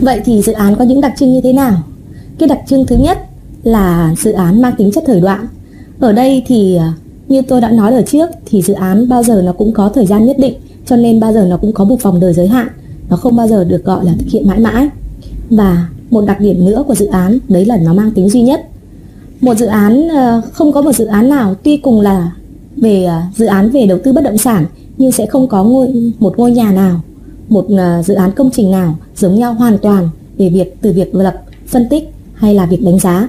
Vậy thì dự án có những đặc trưng như thế nào? Cái đặc trưng thứ nhất là dự án mang tính chất thời đoạn. Ở đây thì à, như tôi đã nói ở trước thì dự án bao giờ nó cũng có thời gian nhất định cho nên bao giờ nó cũng có một vòng đời giới hạn. Nó không bao giờ được gọi là thực hiện mãi mãi. Và một đặc điểm nữa của dự án đấy là nó mang tính duy nhất. Một dự án ờ, không có một dự án nào tuy cùng là về à, dự án về đầu tư bất động sản nhưng sẽ không có ngôi một ngôi nhà nào, một à, dự án công trình nào giống nhau hoàn toàn về việc từ việc lập, phân tích hay là việc đánh giá.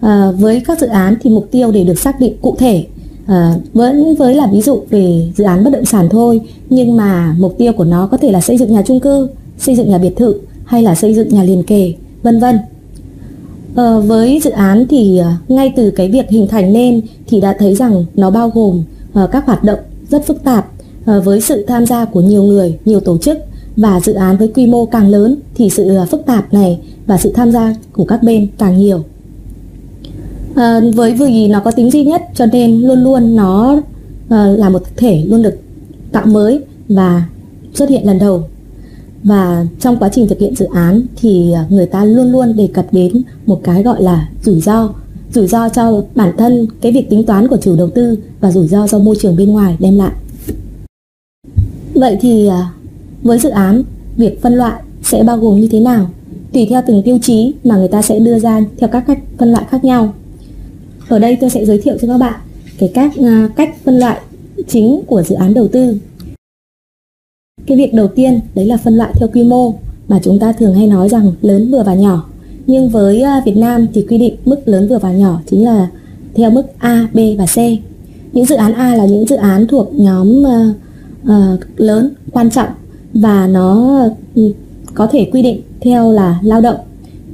À, với các dự án thì mục tiêu để được xác định cụ thể à, vẫn với là ví dụ về dự án bất động sản thôi nhưng mà mục tiêu của nó có thể là xây dựng nhà chung cư, xây dựng nhà biệt thự hay là xây dựng nhà liền kề, vân vân. À, với dự án thì à, ngay từ cái việc hình thành nên thì đã thấy rằng nó bao gồm à, các hoạt động rất phức tạp Ờ, với sự tham gia của nhiều người, nhiều tổ chức và dự án với quy mô càng lớn thì sự ờ, phức tạp này và sự tham gia của các bên càng nhiều. À, với vì nó có tính duy nhất cho nên luôn luôn nó à, là một thể luôn được tạo mới và xuất hiện lần đầu và trong quá trình thực hiện dự án thì người ta luôn luôn đề cập đến một cái gọi là rủi ro rủi ro cho bản thân cái việc tính toán của chủ đầu tư và rủi ro do môi trường bên ngoài đem lại vậy thì à, với dự án việc phân loại sẽ bao gồm như thế nào tùy theo từng tiêu chí mà người ta sẽ đưa ra theo các cách phân loại khác nhau ở đây tôi sẽ giới thiệu cho các bạn cái cách à, cách phân loại chính của dự án đầu tư. Cái việc đầu tiên đấy là phân loại theo quy mô mà chúng ta thường hay nói rằng lớn vừa và nhỏ. Nhưng với à, Việt Nam thì quy định mức lớn vừa và nhỏ chính là theo mức A, B và C. Những dự án A là những dự án thuộc nhóm uh, lớn, quan trọng và nó uh, có thể quy định theo là lao động,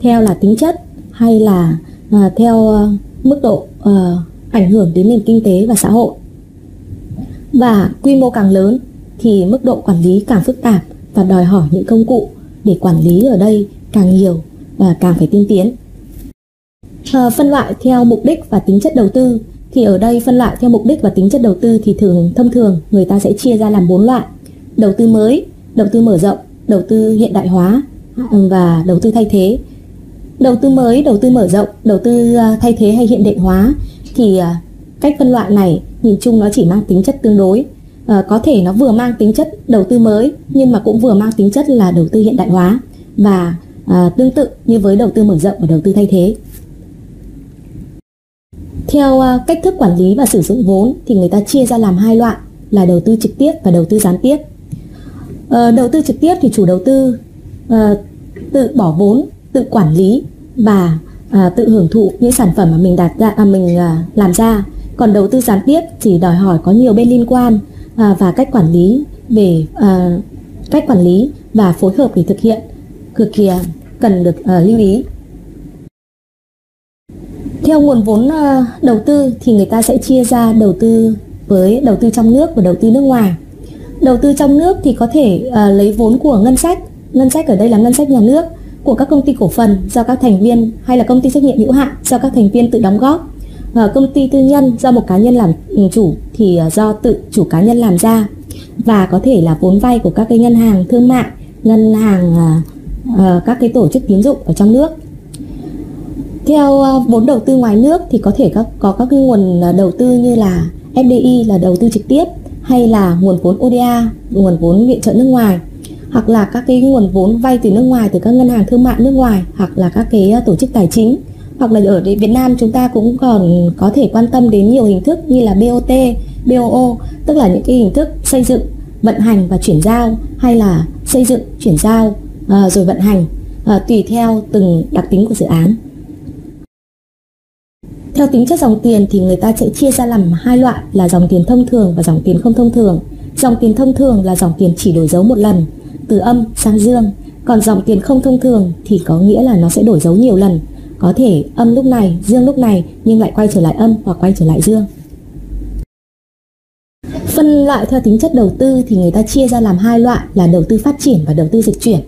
theo là tính chất hay là uh, theo uh, mức độ uh, ảnh hưởng đến nền kinh tế và xã hội. Và quy mô càng lớn thì mức độ quản lý càng phức tạp và đòi hỏi những công cụ để quản lý ở đây càng nhiều và càng phải tiên tiến. À, phân loại theo mục đích và tính chất đầu tư thì ở đây phân loại theo mục đích và tính chất đầu tư thì thường thông thường người ta sẽ chia ra làm bốn loại: đầu tư mới, đầu tư mở rộng, đầu tư hiện đại hóa ừ, và đầu tư thay thế đầu tư mới, đầu tư mở rộng, đầu tư à, thay thế hay hiện đại hóa thì à, cách phân loại này nhìn chung nó chỉ mang tính chất tương đối. À, có thể nó vừa mang tính chất đầu tư mới nhưng mà cũng vừa mang tính chất là đầu tư hiện đại hóa và à, tương tự như với đầu tư mở rộng và đầu tư thay thế. Theo à, cách thức quản lý và sử dụng vốn thì người ta chia ra làm hai loại là đầu tư trực tiếp và đầu tư gián tiếp. Ờ, đầu tư trực tiếp thì chủ đầu tư ờ, tự bỏ vốn tự quản lý và à, tự hưởng thụ những sản phẩm mà mình đạt ra à, mình à, làm ra. Còn đầu tư gián tiếp thì đòi hỏi có nhiều bên liên quan và cách quản lý về cách quản lý và phối hợp để thực hiện. Cực kỳ cần được lưu ý theo nguồn vốn ờ, đầu tư thì người ta sẽ chia ra đầu tư với đầu tư trong nước và đầu tư nước ngoài. Đầu tư trong nước thì có thể uh, lấy vốn của ngân sách. Ngân sách ở đây là ngân sách nhà nước của các công ty cổ phần do các thành viên hay là công ty trách nhiệm hữu hạn do các thành viên tự đóng góp. Và công ty tư nhân do một cá nhân làm ừ, chủ thì do tự chủ cá nhân làm ra và có thể là vốn vay của các cái ngân hàng thương mại ngân hàng uh, các cái tổ chức tín dụng ở trong nước theo ờ, vốn đầu tư ngoài nước thì có thể các có các cái nguồn ờ, đầu tư như là FDI là đầu tư trực tiếp hay là nguồn vốn ODA nguồn vốn viện trợ nước ngoài hoặc là các cái nguồn vốn vay từ nước ngoài từ các ngân hàng thương mại nước ngoài hoặc là các cái ờ, tổ chức tài chính hoặc là ở Việt Nam chúng ta cũng còn có thể quan tâm đến nhiều hình thức như là BOT, BOO tức là những cái hình thức xây dựng, vận hành và chuyển giao hay là xây dựng, chuyển giao rồi vận hành tùy theo từng đặc tính của dự án. Theo tính chất dòng tiền thì người ta sẽ chia ra làm hai loại là dòng tiền thông thường và dòng tiền không thông thường. Dòng tiền thông thường là dòng tiền chỉ đổi dấu một lần, từ âm sang dương. Còn dòng tiền không thông thường thì có nghĩa là nó sẽ đổi dấu nhiều lần. Có thể âm lúc này, dương lúc này, nhưng lại quay trở lại âm hoặc quay trở lại dương. Phân loại theo tính chất đầu tư thì người ta chia ra làm hai loại là đầu tư phát triển và đầu tư dịch chuyển.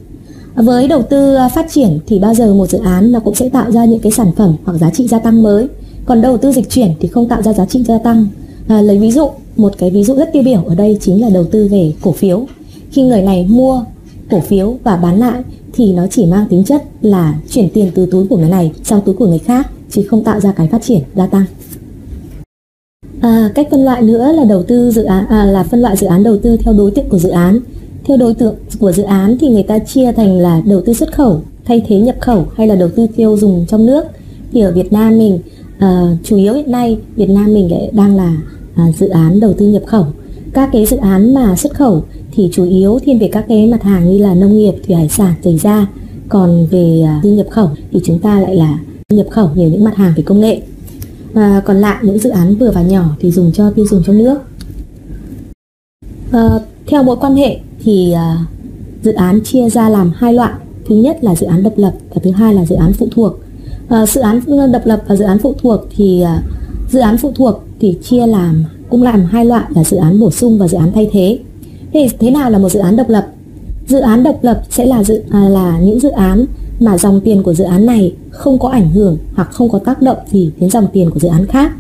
Với đầu tư à, phát triển thì bao giờ một dự án nó cũng sẽ tạo ra những cái sản phẩm hoặc giá trị gia tăng mới còn đầu tư dịch chuyển thì không tạo ra giá trị gia tăng à, lấy ví dụ một cái ví dụ rất tiêu biểu ở đây chính là đầu tư về cổ phiếu khi người này mua cổ phiếu và bán lại thì nó chỉ mang tính chất là chuyển tiền từ túi của người này sang túi của người khác chứ không tạo ra cái phát triển gia tăng. À, cách phân loại nữa là đầu tư dự án à, là phân loại dự án đầu tư theo đối tượng của dự án. Theo đối tượng của dự án thì người ta chia thành là đầu tư xuất khẩu, thay thế nhập khẩu hay là đầu tư tiêu dùng trong nước. Thì ở Việt Nam mình à, chủ yếu hiện nay Việt Nam mình lại đang là à, dự án đầu tư nhập khẩu. Các cái dự án mà xuất khẩu thì chủ yếu thiên về các cái mặt hàng như là nông nghiệp, thủy hải sản, giày da. Còn về à, tư nhập khẩu thì chúng ta lại là nhập khẩu nhiều những mặt hàng về công nghệ. Và còn lại những dự án vừa và nhỏ thì dùng cho tiêu dùng trong nước. À, theo mối quan hệ thì à, dự án chia ra làm hai loại. Thứ nhất là dự án độc lập và thứ hai là dự án phụ thuộc. À, dự án độc lập và dự án phụ thuộc thì à, dự án phụ thuộc thì chia làm cũng làm hai loại là dự án bổ sung và dự án thay thế. thế thế nào là một dự án độc lập? Dự án độc lập sẽ là dự à, là những dự án mà dòng tiền của dự án này không có ảnh hưởng hoặc không có tác động gì đến dòng tiền của dự án khác.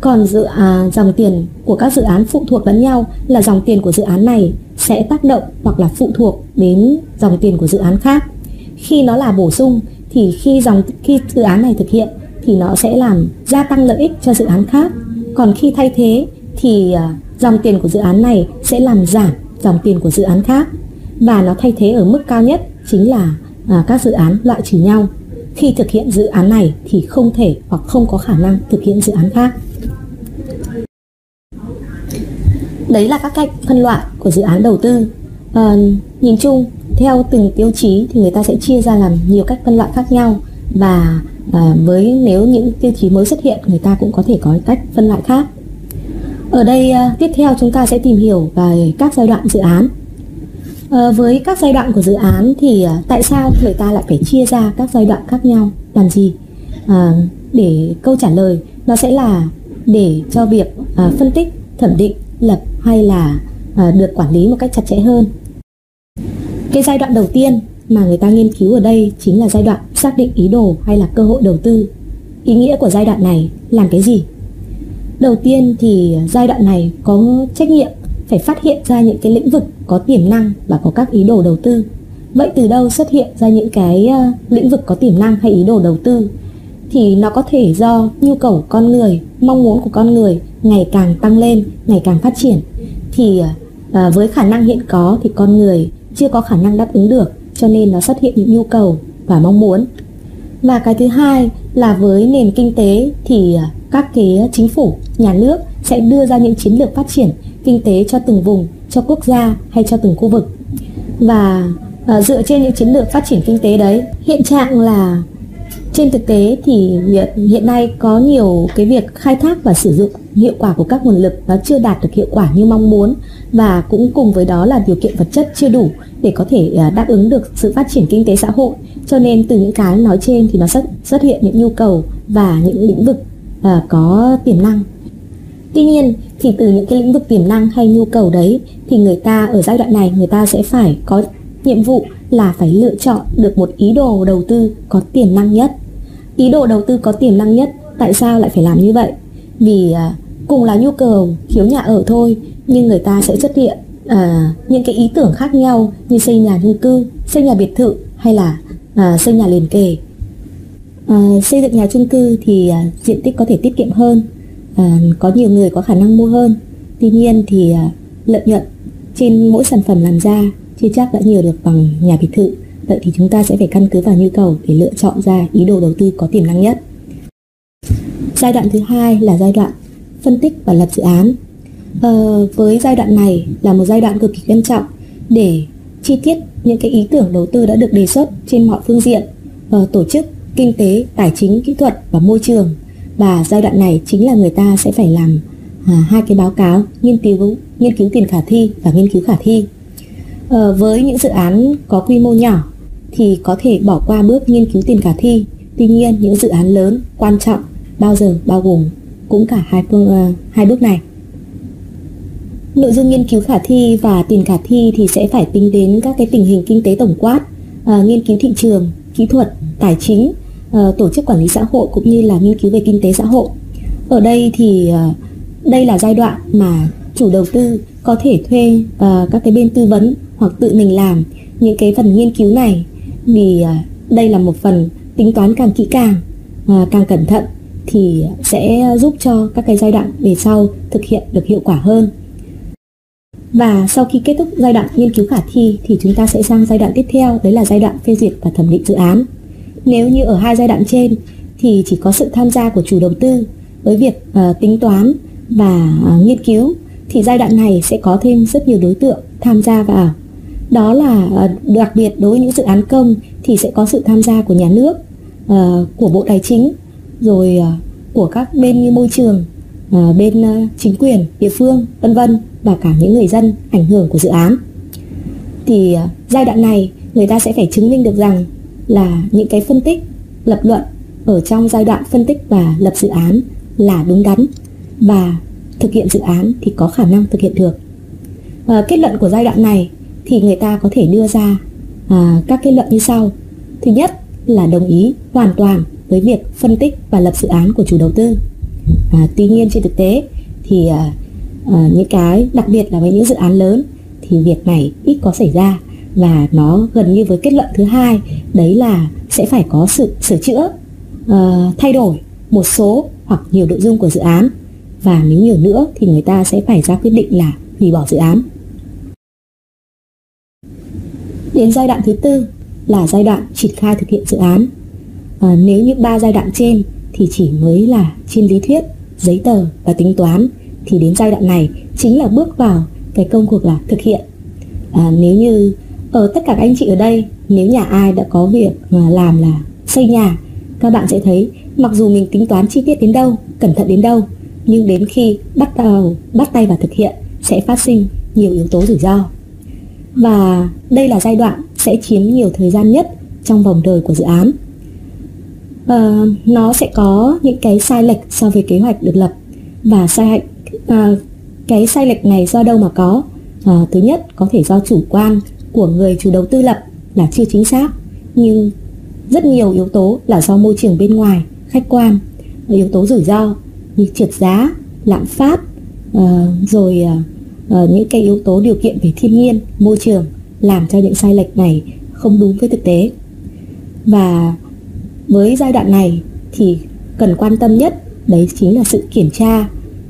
Còn dự à, dòng tiền của các dự án phụ thuộc lẫn nhau là dòng tiền của dự án này sẽ tác động hoặc là phụ thuộc đến dòng tiền của dự án khác. Khi nó là bổ sung thì khi dòng khi dự án này thực hiện thì nó sẽ làm gia tăng lợi ích cho dự án khác. Còn khi thay thế thì à, dòng tiền của dự án này sẽ làm giảm dòng tiền của dự án khác và nó thay thế ở mức cao nhất chính là à, các dự án loại trừ nhau. Khi thực hiện dự án này thì không thể hoặc không có khả năng thực hiện dự án khác. Đấy là các cách phân loại của dự án đầu tư. À, nhìn chung theo từng tiêu chí thì người ta sẽ chia ra làm nhiều cách phân loại khác nhau và à, với nếu những tiêu chí mới xuất hiện người ta cũng có thể có cách phân loại khác. Ở đây à, tiếp theo chúng ta sẽ tìm hiểu về các giai đoạn dự án. À, với các giai đoạn của dự án thì à, tại sao người ta lại phải chia ra các giai đoạn khác nhau làm gì? À, để câu trả lời nó sẽ là để cho việc à, phân tích, thẩm định, lập hay là à, được quản lý một cách chặt chẽ hơn. Cái giai đoạn đầu tiên mà người ta nghiên cứu ở đây chính là giai đoạn xác định ý đồ hay là cơ hội đầu tư. Ý nghĩa của giai đoạn này làm cái gì? Đầu tiên thì giai đoạn này có trách nhiệm phải phát hiện ra những cái lĩnh vực có tiềm năng và có các ý đồ đầu tư. Vậy từ đâu xuất hiện ra những cái ờ, lĩnh vực có tiềm năng hay ý đồ đầu tư? Thì nó có thể do nhu cầu con người, mong muốn của con người ngày càng tăng lên, ngày càng phát triển. Thì ờ, ờ, với khả năng hiện có thì con người chưa có khả năng đáp ứng được, cho nên nó xuất hiện những nhu cầu và mong muốn. Và cái thứ hai là với nền kinh tế thì à, các cái chính phủ, nhà nước sẽ đưa ra những chiến lược phát triển kinh tế cho từng vùng, cho quốc gia hay cho từng khu vực. Và à, dựa trên những chiến lược phát triển kinh tế đấy, hiện trạng là trên thực tế thì hiện nay có nhiều cái việc khai thác và sử dụng hiệu quả của các nguồn lực nó chưa đạt được hiệu quả như mong muốn và cũng cùng với đó là điều kiện vật chất chưa đủ để có thể à, đáp ứng được sự phát triển kinh tế xã hội. Cho nên từ những cái nói trên thì nó xuất xuất hiện những nhu cầu và những lĩnh vực uh, có tiềm năng Tuy nhiên thì từ những cái lĩnh vực tiềm năng hay nhu cầu đấy thì người ta ở giai đoạn này người ta sẽ phải có nhiệm vụ là phải lựa chọn được một ý đồ đầu tư có tiềm năng nhất. Ý đồ đầu tư có tiềm năng nhất, tại sao lại phải làm như vậy? Vì à, cùng là nhu cầu thiếu nhà ở thôi nhưng người ta sẽ xuất hiện à, những cái ý tưởng khác nhau như xây nhà chung cư, xây nhà biệt thự hay là à, xây nhà liền kề. À, xây dựng nhà chung cư thì à, diện tích có thể tiết kiệm hơn à, có nhiều người có khả năng mua hơn tuy nhiên thì à, lợi nhuận trên mỗi sản phẩm làm ra chưa chắc đã nhiều được bằng nhà biệt thự vậy thì chúng ta sẽ phải căn cứ vào nhu cầu để lựa chọn ra ý đồ đầu tư có tiềm năng nhất. Giai đoạn thứ hai là giai đoạn phân tích và lập dự án. Ờ, với giai đoạn này là một giai đoạn cực kỳ quan trọng để chi tiết những cái ý tưởng đầu tư đã được đề xuất trên mọi phương diện ờ, tổ chức kinh tế tài chính kỹ thuật và môi trường. Và giai đoạn này chính là người ta sẽ phải làm à, hai cái báo cáo nghiên cứu nghiên cứu tiền khả thi và nghiên cứu khả thi. Ờ, với những dự án có quy mô nhỏ thì có thể bỏ qua bước nghiên cứu tiền khả thi. Tuy nhiên những dự án lớn quan trọng bao giờ bao gồm cũng cả hai phương uh, hai bước này. Nội dung nghiên cứu khả thi và tiền khả thi thì sẽ phải tính đến các cái tình hình kinh tế tổng quát uh, nghiên cứu thị trường kỹ thuật tài chính uh, tổ chức quản lý xã hội cũng như là nghiên cứu về kinh tế xã hội. Ở đây thì uh, đây là giai đoạn mà chủ đầu tư có thể thuê uh, các cái bên tư vấn hoặc tự mình làm những cái phần nghiên cứu này vì à, đây là một phần tính toán càng kỹ càng à, càng cẩn thận thì sẽ giúp cho các cái giai đoạn về sau thực hiện được hiệu quả hơn. Và sau khi kết thúc giai đoạn nghiên cứu khả thi thì chúng ta sẽ sang giai đoạn tiếp theo đấy là giai đoạn phê duyệt và thẩm định dự án. Nếu như ở hai giai đoạn trên thì chỉ có sự tham gia của chủ đầu tư với việc uh, tính toán và uh, nghiên cứu thì giai đoạn này sẽ có thêm rất nhiều đối tượng tham gia vào đó là ờ, đặc biệt đối với những dự án công thì sẽ có sự tham gia của nhà nước ờ, của bộ tài chính rồi ờ, của các bên như môi trường bên chính quyền địa phương vân vân và cả những người dân ảnh hưởng của dự án. Thì giai đoạn này người ta sẽ phải chứng minh được rằng là những cái phân tích lập luận ở trong giai đoạn phân tích và lập dự án là đúng đắn và thực hiện dự án thì có khả năng thực hiện được. À, kết luận của giai đoạn này thì người ta có thể đưa ra à, các kết luận như sau. Thứ nhất là đồng ý hoàn toàn với việc phân tích và lập dự án của chủ đầu tư. À, tuy nhiên trên thực tế thì à, à, những cái đặc biệt là với những dự án lớn thì việc này ít có xảy ra và nó gần như với kết luận thứ hai đấy là sẽ phải có sự sửa chữa uh, thay đổi một số hoặc nhiều nội dung của dự án. Và nếu nhiều nữa thì người ta sẽ phải ra quyết định là hủy bỏ dự án đến giai đoạn thứ tư là giai đoạn triển khai thực hiện dự án. À, nếu như ba giai đoạn trên thì chỉ mới là trên lý thuyết giấy tờ và tính toán. Thì đến giai đoạn này chính là bước vào cái công cuộc là thực hiện. À, nếu như ở tất cả các anh chị ở đây nếu nhà ai đã có việc mà làm là xây nhà các bạn sẽ thấy mặc dù mình tính toán chi tiết đến đâu cẩn thận đến đâu nhưng đến khi bắt đầu bắt tay vào thực hiện sẽ phát sinh nhiều yếu tố rủi ro và đây là giai đoạn sẽ chiếm nhiều thời gian nhất trong vòng đời của dự án. À, nó sẽ có những cái sai lệch so với kế hoạch được lập. Và sai hạch à, cái sai lệch này do đâu mà có? À, thứ nhất có thể do chủ quan của người chủ đầu tư lập là chưa chính xác. Nhưng rất nhiều yếu tố là do môi trường bên ngoài khách quan yếu tố rủi ro như trượt giá lạm phát uh, rồi uh, Ờ, những cái yếu tố điều kiện về thiên nhiên môi trường làm cho những sai lệch này không đúng với thực tế. Và với giai đoạn này thì cần quan tâm nhất đấy chính là sự kiểm tra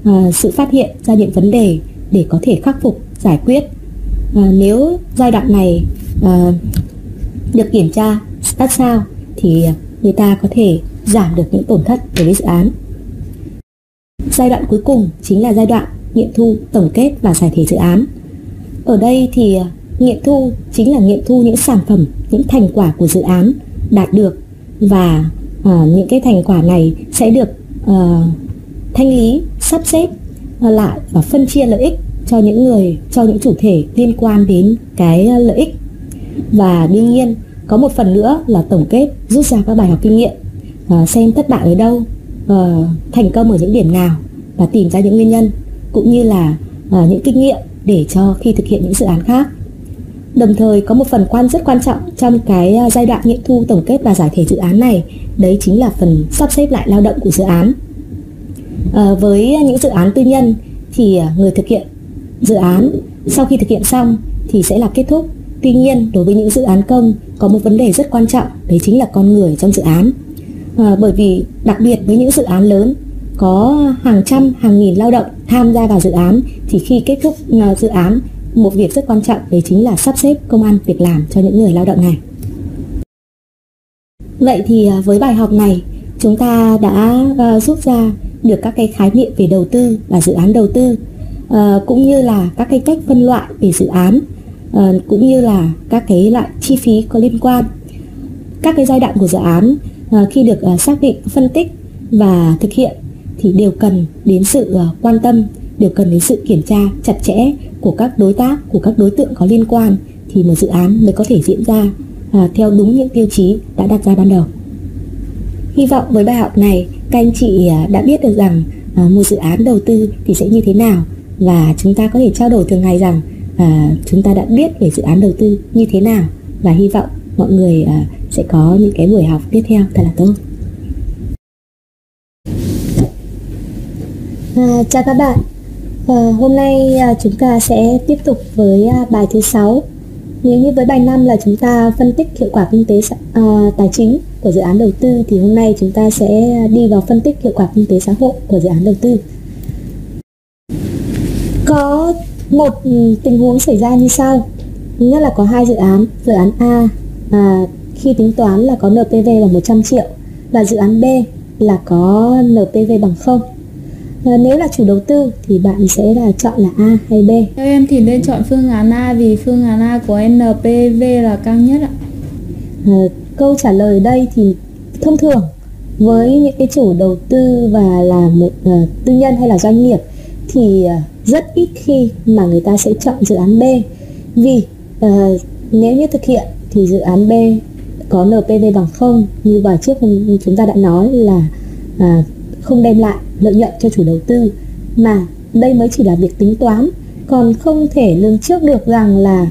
uh, sự phát hiện ra những vấn đề để có thể khắc phục giải quyết. Uh, nếu giai đoạn này uh, được kiểm tra sát sao thì người ta có thể giảm được những tổn thất đối với dự án. Giai đoạn cuối cùng chính là giai đoạn nghiệm thu, tổng kết và giải thể dự án. Ở đây thì à, nghiệm thu chính là nghiệm thu những sản phẩm, những thành quả của dự án đạt được và uh, những cái thành quả này sẽ được uh, thanh lý, sắp xếp lại và phân chia lợi ích cho những người, cho những chủ thể liên quan đến cái lợi ích. Và đương nhiên có một phần nữa là tổng kết rút ra các bài học kinh nghiệm, uh, xem thất bại ở đâu, uh, thành công ở những điểm nào và tìm ra những nguyên nhân cũng như là uh, những kinh nghiệm để cho khi thực hiện những dự án khác. Đồng thời có một phần quan rất quan trọng trong cái uh, giai đoạn nghiệm thu tổng kết và giải thể dự án này đấy chính là phần sắp xếp lại lao động của dự án. Uh, với những dự án tư nhân thì uh, người thực hiện dự án sau khi thực hiện xong thì sẽ là kết thúc. Tuy nhiên đối với những dự án công có một vấn đề rất quan trọng đấy chính là con người trong dự án. À, bởi vì đặc biệt với những dự án lớn có hàng trăm, hàng nghìn lao động tham gia vào dự án, thì khi kết thúc ờ, dự án, một việc rất quan trọng đấy chính là sắp xếp công an việc làm cho những người lao động này. Vậy thì ờ, với bài học này, chúng ta đã ờ, rút ra được các cái khái niệm về đầu tư và dự án đầu tư cũng như là các cái cách phân loại về dự án cũng như là các cái loại chi phí có liên quan. Các cái giai đoạn của dự án khi được xác định, phân tích và thực hiện thì đều cần đến sự ờ, quan tâm đều cần đến sự kiểm tra chặt chẽ của các đối tác của các đối tượng có liên quan thì một dự án mới có thể diễn ra à, theo đúng những tiêu chí đã đặt ra ban đầu. Hy vọng với bài học này các anh chị ờ, đã biết được rằng à, một dự án đầu tư thì sẽ như thế nào và chúng ta có thể trao đổi thường ngày rằng à, chúng ta đã biết về dự án đầu tư như thế nào và hy vọng mọi người à, sẽ có những cái buổi học tiếp theo thật là tốt. À, chào các bạn à, Hôm nay à, chúng ta sẽ tiếp tục với à, bài thứ 6 Nếu như với bài 5 là chúng ta phân tích hiệu quả kinh tế à, tài chính của dự án đầu tư thì hôm nay chúng ta sẽ đi vào phân tích hiệu quả kinh tế xã hội của dự án đầu tư. Có một ừ, tình huống xảy ra như sau. Thứ nhất là có hai dự án, dự án A à, khi tính toán là có NPV bằng 100 triệu và dự án B là có NPV bằng 0 và nếu là chủ đầu tư thì bạn sẽ là chọn là A hay B? Theo em thì nên chọn phương án A vì phương án A có NPV là cao nhất ạ. À, Câu trả lời đây thì thông thường với những cái chủ đầu tư và là một uh, tư nhân hay là doanh nghiệp thì uh, rất ít khi mà người ta sẽ chọn dự án B. Vì uh, nếu như thực hiện thì dự án B có NPV bằng 0 như vào trước chúng ta đã nói là à, không đem lại lợi nhuận cho chủ đầu tư mà đây mới chỉ là việc tính toán còn không thể lường trước được rằng là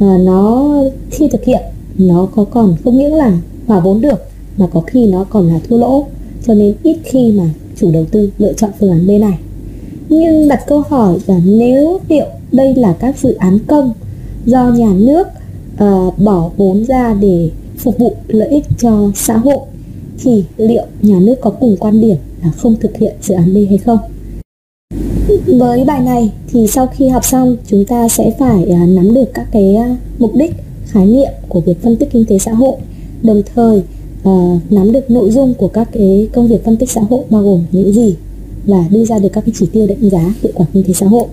à, nó khi thực hiện nó có còn không những là hòa vốn được mà có khi nó còn là thua lỗ. Cho nên ít khi mà chủ đầu tư lựa chọn phương án B này. Nhưng đặt câu hỏi là nếu liệu đây là các dự án công do nhà nước uh, bỏ vốn ra để phục vụ lợi ích cho xã hội thì liệu nhà nước có cùng quan điểm là không thực hiện dự án B hay không? Với bài này thì sau khi học xong chúng ta sẽ phải à, nắm được các cái à, mục đích, khái niệm của việc phân tích kinh tế xã hội, đồng thời à, nắm được nội dung của các cái công việc phân tích xã hội bao gồm những gì và đưa ra được các cái chỉ tiêu đánh giá hiệu quả kinh tế xã hội.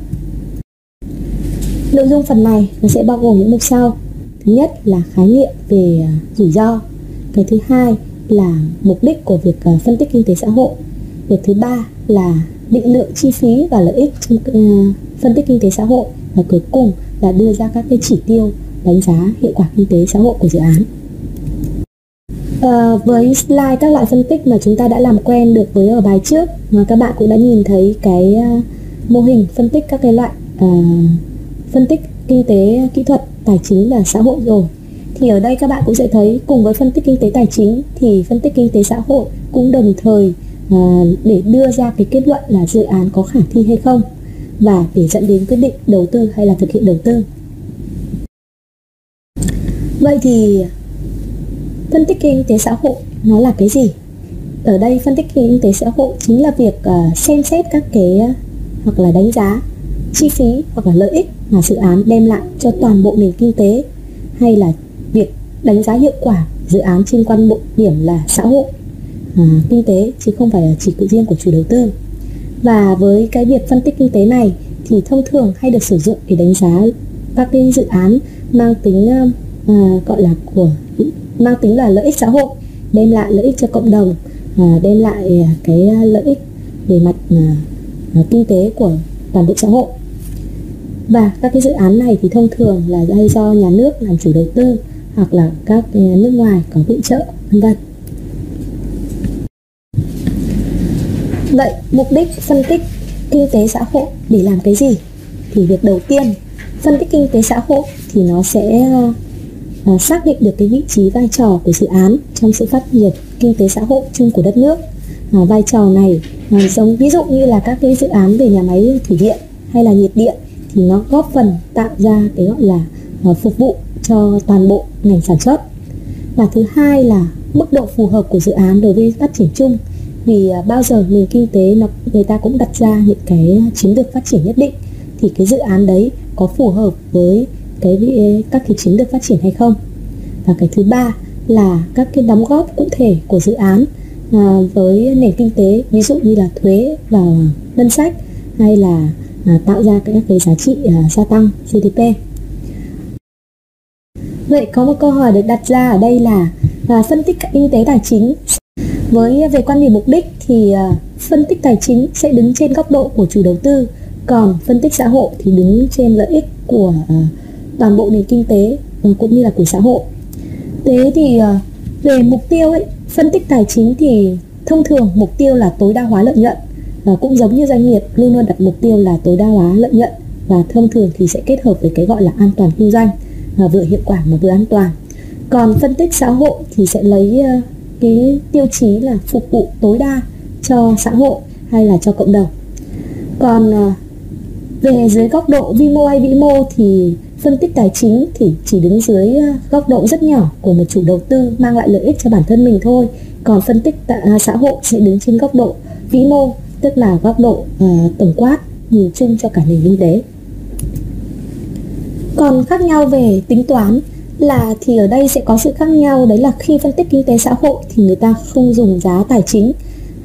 Nội dung phần này nó sẽ bao gồm những mục sau thứ nhất là khái niệm về rủi ro cái thứ hai là mục đích của việc phân tích kinh tế xã hội việc thứ ba là định lượng chi phí và lợi ích trong ờ, phân tích kinh tế xã hội. Và cuối cùng là đưa ra các cái chỉ tiêu đánh giá hiệu quả kinh tế xã hội của dự án. À, với slide các loại phân tích mà chúng ta đã làm quen được với ở bài trước mà các bạn cũng đã nhìn thấy cái uh, mô hình phân tích các cái loại uh, phân tích kinh tế kỹ thuật tài chính và xã hội rồi. Thì ở đây các bạn cũng sẽ thấy cùng với phân tích kinh tế tài chính thì phân tích kinh tế xã hội cũng đồng thời à, để đưa ra cái kết luận là dự án có khả thi hay không và để dẫn đến quyết định đầu tư hay là thực hiện đầu tư. Vậy thì phân tích kinh tế xã hội nó là cái gì? Ở đây phân tích kinh tế xã hội chính là việc uh, xem xét các cái à, hoặc là đánh giá chi phí hoặc là lợi ích mà dự án đem lại cho toàn bộ nền kinh tế hay là việc đánh giá hiệu quả dự án trên quan bộ điểm là xã hội. Ừ. à, kinh tế chứ không phải là chỉ cự riêng của chủ đầu tư. Và với cái việc phân tích kinh tế này thì thông thường hay được sử dụng để đánh giá các cái dự án mang tính à, gọi là của mang tính là lợi ích xã hội đem lại lợi ích cho cộng đồng à, đem lại cái lợi ích về mặt à kinh tế của toàn bộ xã hội. Và các cái dự án này thì thông thường là hay do nhà nước làm chủ đầu tư hoặc là các nước ngoài có viện trợ vân vân. Vậy mục đích phân tích kinh tế xã hội để làm cái gì? Thì việc đầu tiên phân tích kinh tế xã hội thì nó sẽ uh, xác định được cái vị trí vai trò của dự án trong sự phát triển kinh tế xã hội chung của đất nước. Uh, vai trò này uh, giống ví dụ như là các cái dự án về nhà máy thủy điện hay là nhiệt điện thì nó góp phần tạo ra cái gọi là uh, phục vụ cho toàn bộ ngành sản xuất. Và thứ hai là mức độ phù hợp của dự án đối với phát triển chung vì à, bao giờ nền kinh tế nó người ta cũng đặt ra những cái chiến lược phát triển nhất định thì cái dự án đấy có phù hợp với cái các cái chiến lược phát triển hay không và cái thứ ba là các cái đóng góp cụ thể của dự án à, với nền kinh tế ví dụ như là thuế vào ngân sách hay là à, tạo ra các cái giá trị à, gia tăng GDP. Vậy có một câu hỏi được đặt ra ở đây là à, phân tích kinh tế tài chính với à, về quan điểm mục đích thì à, phân tích tài chính sẽ đứng trên góc độ của chủ đầu tư, còn phân tích xã hội thì đứng trên lợi ích của à, toàn bộ nền kinh tế ừ, cũng như là của xã hội. Thế thì về mục tiêu ấy, phân tích tài chính thì thông thường mục tiêu là tối đa hóa lợi nhuận, và cũng giống như doanh nghiệp luôn luôn đặt mục tiêu là tối đa hóa lợi nhuận, và thông thường thì sẽ kết hợp với cái gọi là an toàn kinh doanh, và vừa hiệu quả mà vừa an toàn. Còn phân tích xã hội thì sẽ lấy cái tiêu chí là phục vụ tối đa cho xã hội hay là cho cộng đồng. Còn ờ, về dưới góc độ vi mô hay vĩ mô thì phân tích tài chính thì chỉ đứng dưới ờ, góc độ rất nhỏ của một chủ đầu tư mang lại lợi ích cho bản thân mình thôi. Còn phân tích tạ, ờ, xã hội sẽ đứng trên góc độ vĩ mô tức là góc độ uh, tổng quát nhìn chung cho cả nền kinh tế. Còn khác nhau về tính toán là thì ở đây sẽ có sự khác nhau, đấy là khi phân tích kinh tế xã hội thì người ta không dùng giá tài chính,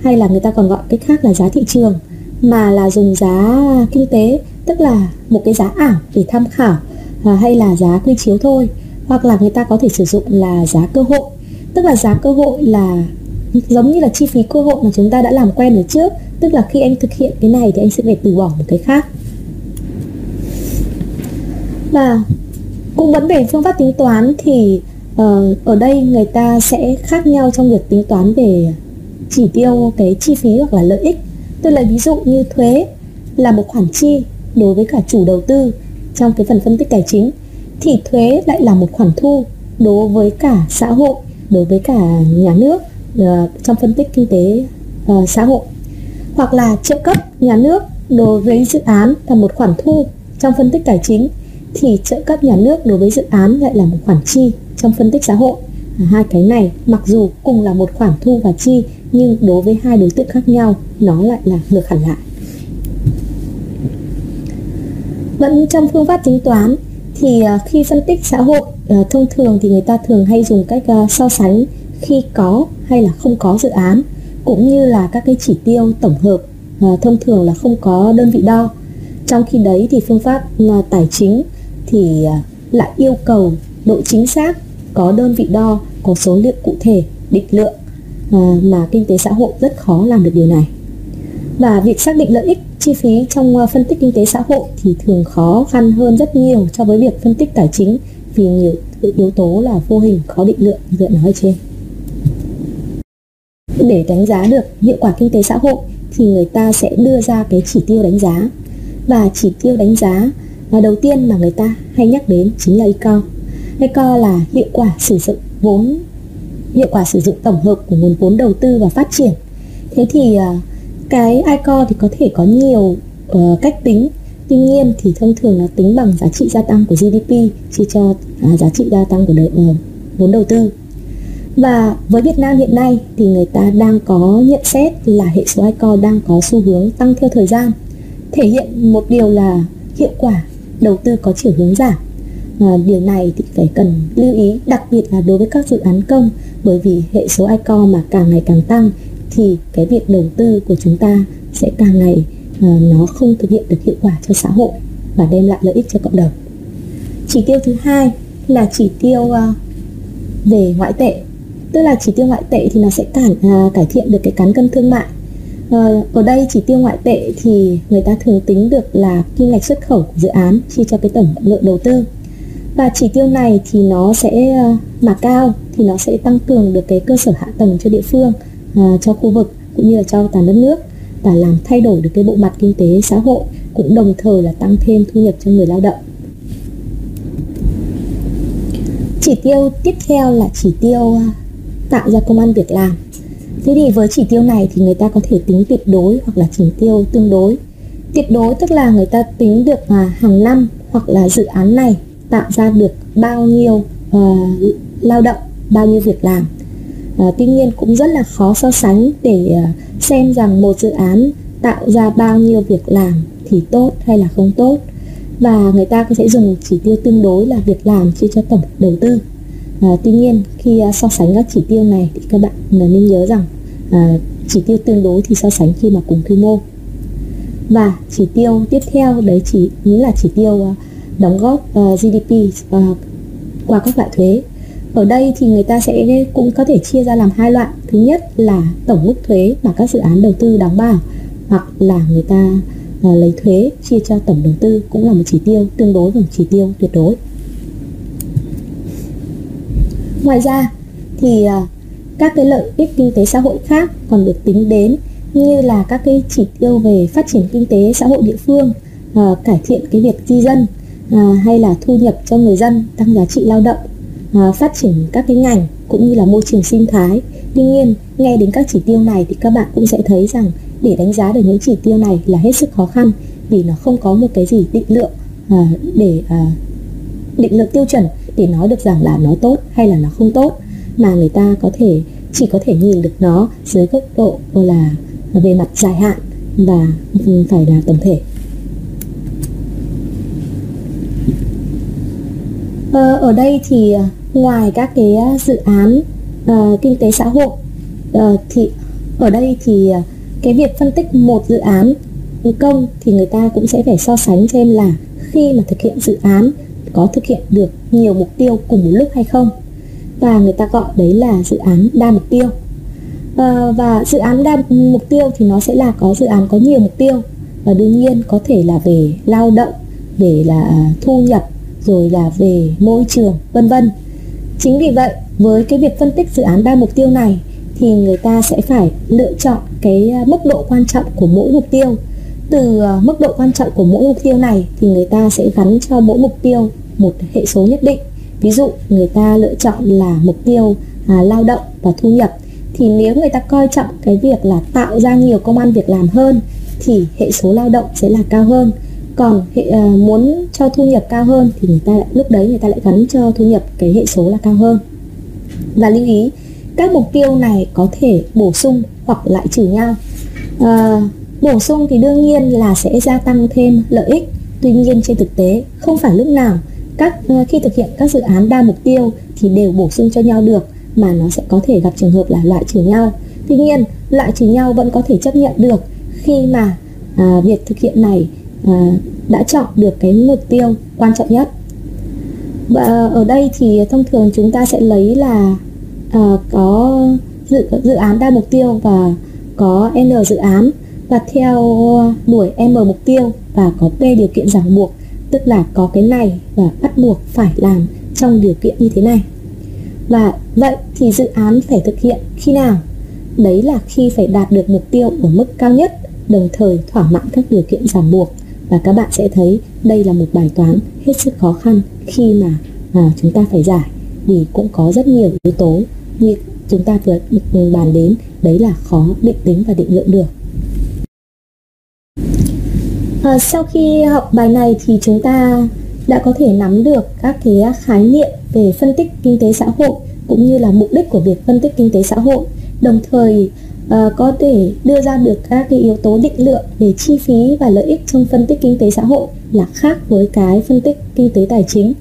hay là người ta còn gọi cách khác là giá thị trường, mà là dùng giá kinh tế, tức là một cái giá ảo để tham khảo à, hay là giá quy chiếu thôi, hoặc là người ta có thể sử dụng là giá cơ hội. Tức là giá cơ hội là giống như là chi phí cơ hội mà chúng ta đã làm quen ở trước, tức là khi anh thực hiện cái này thì anh sẽ phải từ bỏ một cái khác. Và cũng vấn đề phương pháp tính toán thì uh, ở đây người ta sẽ khác nhau trong việc tính toán về chỉ tiêu cái chi phí hoặc là lợi ích. Tôi lấy ví dụ như thuế là một khoản chi đối với cả chủ đầu tư trong cái phần phân tích tài chính thì thuế lại là một khoản thu đối với cả xã hội đối với cả nhà nước uh, trong phân tích kinh tế uh, xã hội. Hoặc là trợ cấp nhà nước đối với dự án là một khoản thu trong phân tích tài chính thì trợ cấp nhà nước đối với dự án lại là một khoản chi trong phân tích xã hội. À, hai cái này mặc dù cùng là một khoản thu và chi nhưng đối với hai đối tượng khác nhau nó lại là ngược hẳn lại. Vẫn trong phương pháp tính toán thì à, khi phân tích xã hội à, thông thường thì người ta thường hay dùng cách à, so sánh khi có hay là không có dự án cũng như là các cái chỉ tiêu tổng hợp thông thường là không có đơn vị đo. Trong khi đấy thì phương pháp tài chính thì à, lại yêu cầu độ chính xác có đơn vị đo có số liệu cụ thể định lượng à, mà kinh tế xã hội rất khó làm được điều này. Và việc xác định lợi ích chi phí trong à, phân tích kinh tế xã hội thì thường khó khăn hơn rất nhiều so với việc phân tích tài chính vì nhiều yếu tố là vô hình khó định lượng như đã nói trên. Để đánh giá được hiệu quả kinh tế xã hội thì người ta sẽ đưa ra cái chỉ tiêu đánh giá. Và chỉ tiêu đánh giá và đầu tiên mà người ta hay nhắc đến chính là ICO ICO là hiệu quả sử dụng vốn hiệu quả sử dụng tổng hợp của nguồn vốn đầu tư và phát triển. Thế thì à, cái ICO thì có thể có nhiều uh, cách tính. Tuy nhiên thì thông thường là tính bằng giá trị gia tăng của GDP chia cho uh, giá trị gia tăng của đời, uh, vốn đầu tư. Và với Việt Nam hiện nay thì người ta đang có nhận xét là hệ số ICO đang có xu hướng tăng theo thời gian. Thể hiện một điều là hiệu quả đầu tư có chiều hướng giảm. À, điều này thì phải cần lưu ý đặc biệt là đối với các dự án công bởi vì hệ số ICO mà càng ngày càng tăng thì cái việc đầu tư của chúng ta sẽ càng ngày à, nó không thực hiện được hiệu quả cho xã hội và đem lại lợi ích cho cộng đồng. Chỉ tiêu thứ hai là chỉ tiêu à, về ngoại tệ. Tức là chỉ tiêu ngoại tệ thì nó sẽ cải, à, cải thiện được cái cán cân thương mại. Ờ, ở đây chỉ tiêu ngoại tệ thì người ta thường tính được là kim ngạch xuất khẩu của dự án chia cho cái tổng lượng đầu tư. Và chỉ tiêu này thì nó sẽ ờ, mà cao, thì nó sẽ tăng cường được cái cơ sở hạ tầng cho địa phương ờ, cho khu vực cũng như là cho toàn đất nước và làm thay đổi được cái bộ mặt kinh tế xã hội, cũng đồng thời là tăng thêm thu nhập cho người lao động. Chỉ tiêu tiếp theo là chỉ tiêu tạo ra công an việc làm. Thế thì với chỉ tiêu này thì người ta có thể tính tuyệt đối hoặc là chỉ tiêu tương đối. Tuyệt đối tức là người ta tính được à, hàng năm hoặc là dự án này tạo ra được bao nhiêu uh, lao động, bao nhiêu việc làm. Uh, tuy nhiên cũng rất là khó so sánh để uh, xem rằng một dự án tạo ra bao nhiêu việc làm thì tốt hay là không tốt và người ta sẽ dùng chỉ tiêu tương đối là việc làm chia cho tổng đầu tư à, tuy nhiên khi uh, so sánh các chỉ tiêu này thì các bạn nên nhớ rằng uh, chỉ tiêu tương đối thì so sánh khi mà cùng quy mô. Và chỉ tiêu tiếp theo đấy chỉ nghĩa là chỉ tiêu uh, đóng góp ờ, uh, GDP uh, ờ, qua các loại thuế. Ở đây thì người ta sẽ cũng có thể chia ra làm hai loại. Thứ nhất là tổng mức thuế mà các dự án đầu tư đóng vào hoặc là người ta uh, lấy thuế chia cho tổng đầu tư cũng là một chỉ tiêu tương đối và một chỉ tiêu tuyệt đối. Ngoài ra thì à, các cái lợi ích kinh tế xã hội khác còn được tính đến như là các cái chỉ tiêu về phát triển kinh tế xã hội địa phương, à, cải thiện cái việc di dân à, hay là thu nhập cho người dân, tăng giá trị lao động, à, phát triển các cái ngành cũng như là môi trường sinh thái. Tuy nhiên, nghe đến các chỉ tiêu này thì các bạn cũng sẽ thấy rằng để đánh giá được những chỉ tiêu này là hết sức khó khăn vì nó không có một cái gì định lượng à, để định lượng tiêu chuẩn để nói được rằng là nó tốt hay là nó không tốt mà người ta có thể chỉ có thể nhìn được nó dưới góc độ là về mặt dài hạn và ừ, phải là tổng thể. Ờ, ở đây thì à, ngoài các cái à, dự án uh, kinh tế xã hội uh, thì ở đây thì à, cái việc phân tích một dự án công thì người ta cũng sẽ phải so sánh xem là khi mà thực hiện dự án có thực hiện được nhiều mục tiêu cùng một lúc hay không? Và người ta gọi đấy là dự án đa mục tiêu. À, và dự án đa mục tiêu thì nó sẽ là có dự án có nhiều mục tiêu. Và đương nhiên có thể là về lao động để là à, thu nhập rồi là về môi trường vân vân. Chính vì vậy với cái việc phân tích dự án đa mục tiêu này thì người ta sẽ phải lựa chọn cái à, mức độ quan trọng của mỗi mục tiêu từ ờ, mức độ quan trọng của mỗi mục tiêu này thì người ta sẽ gắn cho mỗi mục tiêu một hệ số nhất định. Ví dụ người ta lựa chọn là mục tiêu à, lao động và thu nhập. Thì nếu người ta coi trọng cái việc là tạo ra nhiều công an việc làm hơn thì hệ số lao động sẽ là cao hơn. Còn hệ à, muốn cho thu nhập cao hơn thì người ta lại, lúc đấy người ta lại gắn cho thu nhập cái hệ số là cao hơn. Và lưu ý các mục tiêu này có thể bổ sung hoặc lại trừ nhau. À, Bổ sung thì đương nhiên là sẽ gia tăng thêm lợi ích Tuy nhiên trên thực tế không phải lúc nào các ờ, khi thực hiện các dự án đa mục tiêu thì đều bổ sung cho nhau được mà nó sẽ có thể gặp trường hợp là loại trừ nhau. Tuy nhiên, loại trừ nhau vẫn có thể chấp nhận được khi mà à, việc thực hiện này à, đã chọn được cái mục tiêu quan trọng nhất. Và ở đây thì thông thường chúng ta sẽ lấy là à, có dự dự án đa mục tiêu và có n dự án và theo ờ, đuổi M mục tiêu và có b điều kiện ràng buộc tức là có cái này và bắt buộc phải làm trong điều kiện như thế này. Và vậy thì dự án phải thực hiện khi nào? Đấy là khi phải đạt được mục tiêu ở mức cao nhất đồng thời thỏa mãn các điều kiện ràng buộc. Và các bạn sẽ thấy đây là một bài toán hết sức khó khăn khi mà à, chúng ta phải giải vì cũng có rất nhiều yếu tố như chúng ta vừa bàn đến đấy là khó định tính và định lượng được. À, sau khi học bài này thì chúng ta đã có thể nắm được các cái khái niệm về phân tích kinh tế xã hội cũng như là mục đích của việc phân tích kinh tế xã hội. Đồng thời uh, có thể đưa ra được các cái yếu tố định lượng về chi phí và lợi ích trong phân tích kinh tế xã hội là khác với cái phân tích kinh tế tài chính.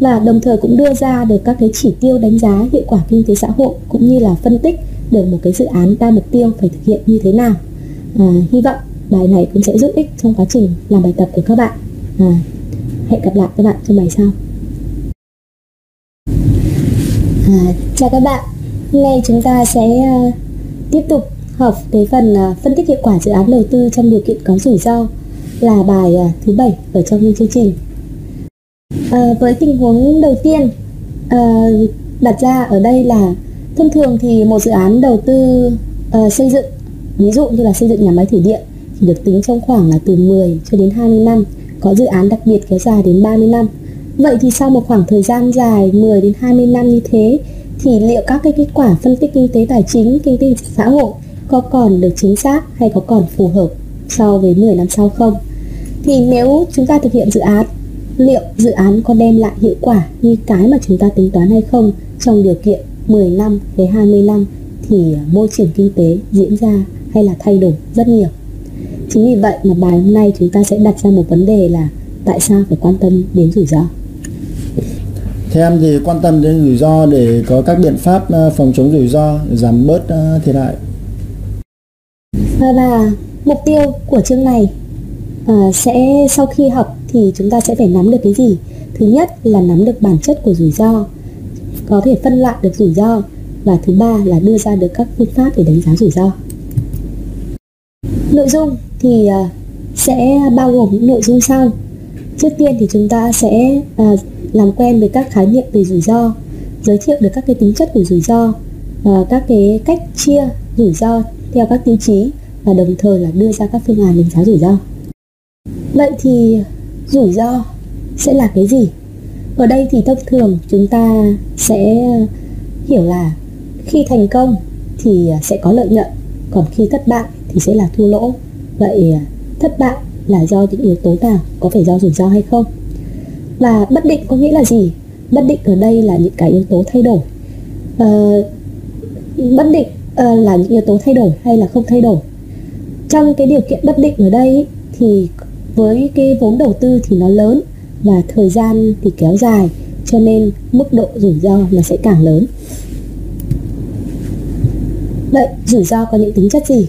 Và đồng thời cũng đưa ra được các cái chỉ tiêu đánh giá hiệu quả kinh tế xã hội cũng như là phân tích được một cái dự án đa mục tiêu phải thực hiện như thế nào. À, hy vọng bài này cũng sẽ giúp ích trong quá trình làm bài tập của các bạn. À, hẹn gặp lại các bạn trong bài sau. À, chào các bạn. Hôm nay chúng ta sẽ uh, tiếp tục học cái phần uh, phân tích hiệu quả dự án đầu tư trong điều kiện có rủi ro là bài uh, thứ bảy ở trong chương trình. À, với tình huống đầu tiên uh, đặt ra ở đây là thông thường thì một dự án đầu tư uh, xây dựng ví dụ như là xây dựng nhà máy thủy điện được tính trong khoảng là từ 10 cho đến 20 năm, có dự án đặc biệt kéo dài đến 30 năm. Vậy thì sau một khoảng thời gian dài 10 đến 20 năm như thế thì liệu các cái kết quả phân tích kinh tế tài chính, kinh tế xã hội có còn được chính xác hay có còn phù hợp so với 10 năm sau không? Thì nếu chúng ta thực hiện dự án, liệu dự án có đem lại hiệu quả như cái mà chúng ta tính toán hay không trong điều kiện 10 năm đến 20 năm thì môi trường kinh tế diễn ra hay là thay đổi rất nhiều. Chính vì vậy mà bài hôm nay chúng ta sẽ đặt ra một vấn đề là tại sao phải quan tâm đến rủi ro. Theo em thì quan tâm đến rủi ro để có các biện pháp ờ, phòng chống rủi ro giảm bớt ờ, thiệt hại. Và mục tiêu của chương này uh, sẽ sau khi học thì chúng ta sẽ phải nắm được cái gì? Thứ nhất là nắm được bản chất của rủi ro, có thể phân loại được rủi ro và thứ ba là đưa ra được các phương pháp để đánh giá rủi ro. Nội dung thì à, sẽ bao gồm những nội dung sau. Trước tiên thì chúng ta sẽ à, làm quen với các khái niệm về rủi ro, giới thiệu được các cái tính chất của rủi ro à, các cái cách chia rủi ro theo các tiêu chí và đồng thời là đưa ra các phương án đánh giá rủi ro. Vậy thì rủi ro sẽ là cái gì? Ở đây thì thông thường chúng ta sẽ hiểu là khi thành công thì sẽ có lợi nhuận, còn khi thất bại thì sẽ là thua lỗ Vậy à, thất bại là do những yếu tố nào? Có phải do rủi ro hay không? Và bất định có nghĩa là gì? Bất định ở đây là những cái yếu tố thay đổi. Uh, bất định uh, là những yếu tố thay đổi hay là không thay đổi. Trong cái điều kiện bất định ở đây thì với cái vốn đầu tư thì nó lớn và thời gian thì kéo dài cho nên mức độ rủi ro nó sẽ càng lớn. Vậy rủi ro có những tính chất gì?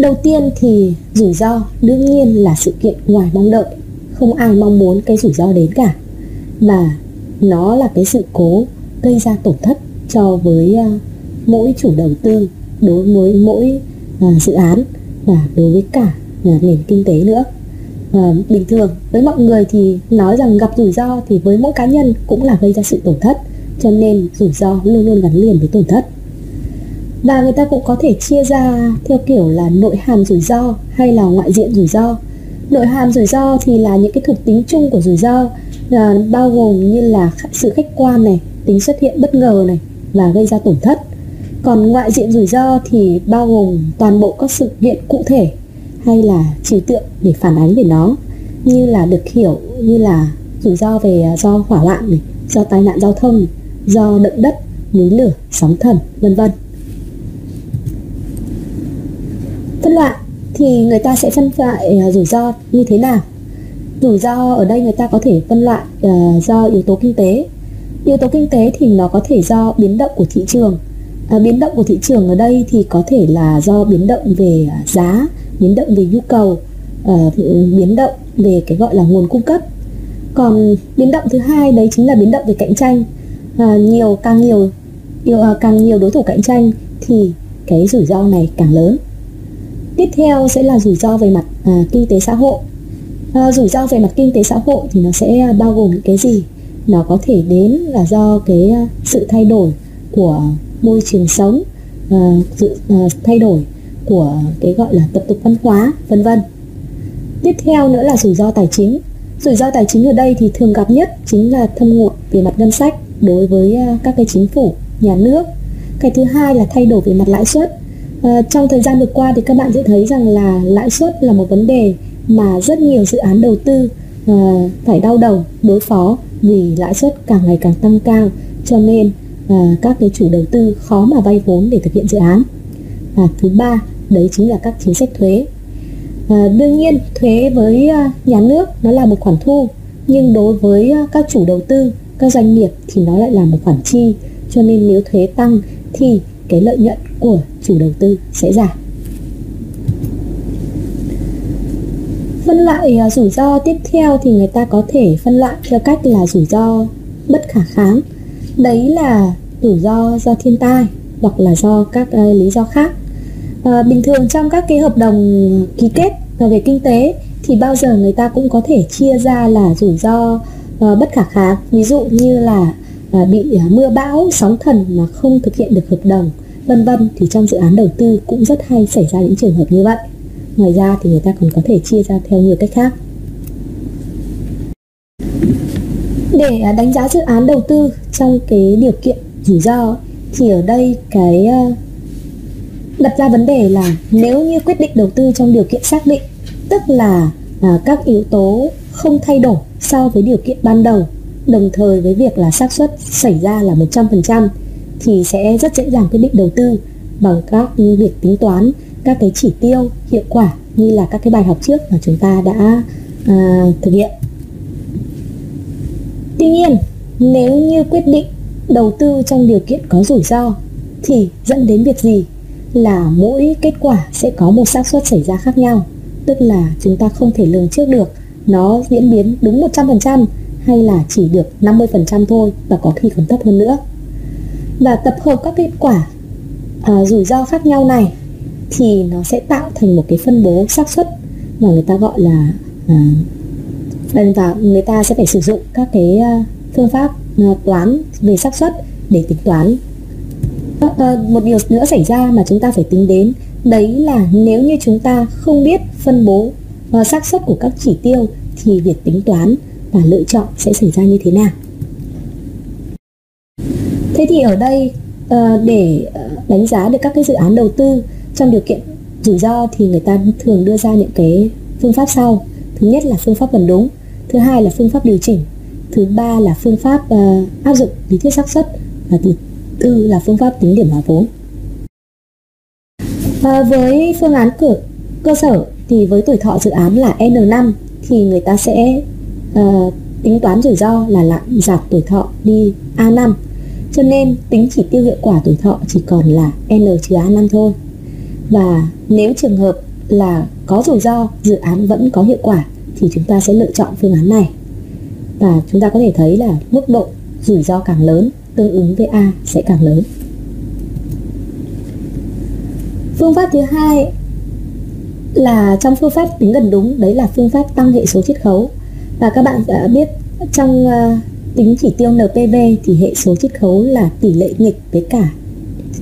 Đầu tiên thì rủi ro đương nhiên là sự kiện ngoài mong đợi. Không ai mong muốn cái rủi ro đến cả Và nó là cái sự cố gây ra tổn thất cho với uh, mỗi chủ đầu tư Đối với mỗi uh, dự án và đối với cả uh, nền kinh tế nữa. Uh, Bình thường với mọi người thì nói rằng gặp rủi ro thì với mỗi cá nhân cũng là gây ra sự tổn thất Cho nên rủi ro luôn luôn gắn liền với tổn thất và người ta cũng có thể chia ra theo kiểu là nội hàm rủi ro hay là ngoại diện rủi ro. Nội hàm rủi ro thì là những cái thuộc tính chung của rủi ro là bao gồm như là sự khách quan này, tính xuất hiện bất ngờ này và gây ra tổn thất. Còn ngoại diện rủi ro thì bao gồm toàn bộ các sự kiện cụ thể hay là trừu tượng để phản ánh về nó, như là được hiểu như là rủi ro về à, do hỏa hoạn này, do tai nạn giao thông, do động đất, núi lửa, sóng thần, vân vân. Phân loại thì người ta sẽ phân loại uh, rủi ro như thế nào? Rủi ro ở đây người ta có thể phân loại uh, do yếu tố kinh tế. Yếu tố kinh tế thì nó có thể do biến động của thị trường. À, biến động của thị trường ở đây thì có thể là do biến động về à, giá biến động về nhu cầu uh, biến động về cái gọi là nguồn cung cấp. Còn biến động thứ hai đấy chính là biến động về cạnh tranh. À, nhiều càng nhiều, nhiều càng nhiều đối thủ cạnh tranh thì cái rủi ro này càng lớn tiếp theo sẽ là rủi ro về mặt à, kinh tế xã hội. À, rủi ro về mặt kinh tế xã hội thì nó sẽ bao gồm những cái gì? Nó có thể đến là do cái ờ, sự thay đổi của môi trường sống à, sự à, thay đổi của cái gọi là tập tục văn hóa vân vân. Tiếp theo nữa là rủi ro tài chính. Rủi ro tài chính ở đây thì thường gặp nhất chính là thâm hụt về mặt ngân sách đối với các cái chính phủ nhà nước. Cái thứ hai là thay đổi về mặt lãi suất. À, trong thời gian vừa qua thì các bạn sẽ thấy rằng là lãi suất là một vấn đề mà rất nhiều dự án đầu tư à, phải đau đầu đối phó vì lãi suất càng ngày càng tăng cao cho nên à, các cái chủ đầu tư khó mà vay vốn để thực hiện dự án. Và thứ ba đấy chính là các chính sách thuế. À, đương nhiên thuế với nhà nước nó là một khoản thu nhưng đối với các chủ đầu tư, các doanh nghiệp thì nó lại là một khoản chi cho nên nếu thuế tăng thì cái lợi nhuận của chủ đầu tư sẽ giảm. Phân loại à, rủi ro tiếp theo thì người ta có thể phân loại theo cách là rủi ro bất khả kháng. Đấy là rủi ro do thiên tai hoặc là do các uh, lý do khác. À, bình thường trong các cái hợp đồng ký kết về kinh tế thì bao giờ người ta cũng có thể chia ra là rủi ro uh, bất khả kháng. Ví dụ như là À, bị à, mưa bão, sóng thần mà không thực hiện được hợp đồng vân vân thì trong dự án đầu tư cũng rất hay xảy ra những trường hợp như vậy. Ngoài ra thì người ta còn có thể chia ra theo nhiều cách khác. Để à, đánh giá dự án đầu tư trong cái điều kiện rủi ro thì ở đây cái đặt ra vấn đề là nếu như quyết định đầu tư trong điều kiện xác định tức là các yếu tố không thay đổi so với điều kiện ban đầu đồng thời với việc là xác suất xảy ra là 100% thì sẽ rất dễ dàng quyết định đầu tư bằng các việc tính toán các cái chỉ tiêu hiệu quả như là các cái bài học trước mà chúng ta đã à, thực hiện. Tuy nhiên nếu như quyết định đầu tư trong điều kiện có rủi ro thì dẫn đến việc gì? Là mỗi kết quả sẽ có một xác suất xảy ra khác nhau tức là chúng ta không thể lường trước được nó diễn biến đúng 100% hay là chỉ được 50% thôi và có khi còn thấp hơn nữa? Và tập hợp các kết quả à, rủi ro khác nhau này thì nó sẽ tạo thành một cái phân bố xác suất mà người ta gọi là à, và người ta sẽ phải sử dụng các cái à, phương pháp à, toán về xác suất để tính toán. À, một điều nữa xảy ra mà chúng ta phải tính đến đấy là nếu như chúng ta không biết phân bố à, xác suất của các chỉ tiêu thì việc tính toán và lựa chọn sẽ xảy ra như thế nào Thế thì ở đây ờ, để ờ, đánh giá được các cái dự án đầu tư trong điều kiện rủi ro thì người ta thường đưa ra những cái phương pháp sau. Thứ nhất là phương pháp gần đúng, thứ hai là phương pháp điều chỉnh thứ ba là phương pháp uh, áp dụng lý thuyết xác suất và thứ tư là phương pháp tính điểm hóa vốn. À, với phương án cửa cơ sở thì với tuổi thọ dự án là N5 thì người ta sẽ uh, tính toán rủi ro là lại giảm tuổi thọ đi A5 cho nên tính chỉ tiêu hiệu quả tuổi thọ chỉ còn là N trừ A5 thôi. Và nếu trường hợp là có rủi ro dự án vẫn có hiệu quả thì chúng ta sẽ lựa chọn phương án này. Và chúng ta có thể thấy là mức độ rủi ro càng lớn tương ứng với A sẽ càng lớn. Phương pháp thứ hai là trong phương pháp tính gần đúng đấy là phương pháp tăng hệ số chiết khấu và các bạn đã biết trong uh, tính chỉ tiêu NPV thì hệ số chiết khấu là tỷ lệ nghịch với cả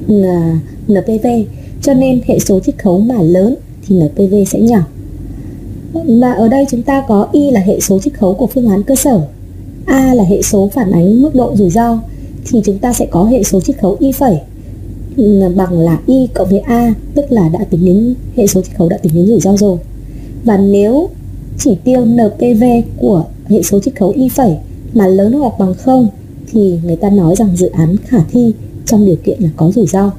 ừ, ờ, uh, NPV cho nên hệ số chiết khấu mà lớn thì NPV sẽ nhỏ. Và ở đây chúng ta có Y là hệ số chiết khấu của phương án cơ sở A là hệ số phản ánh mức độ rủi ro thì chúng ta sẽ có hệ số chiết khấu Y phẩy ừ, bằng là Y cộng với A tức là đã tính đến hệ số chiết khấu đã tính đến rủi ro rồi. Và nếu chỉ tiêu NPV của hệ số chiết khấu Y phẩy mà lớn hoặc bằng không thì người ta nói rằng dự án khả thi trong điều kiện là có rủi ro.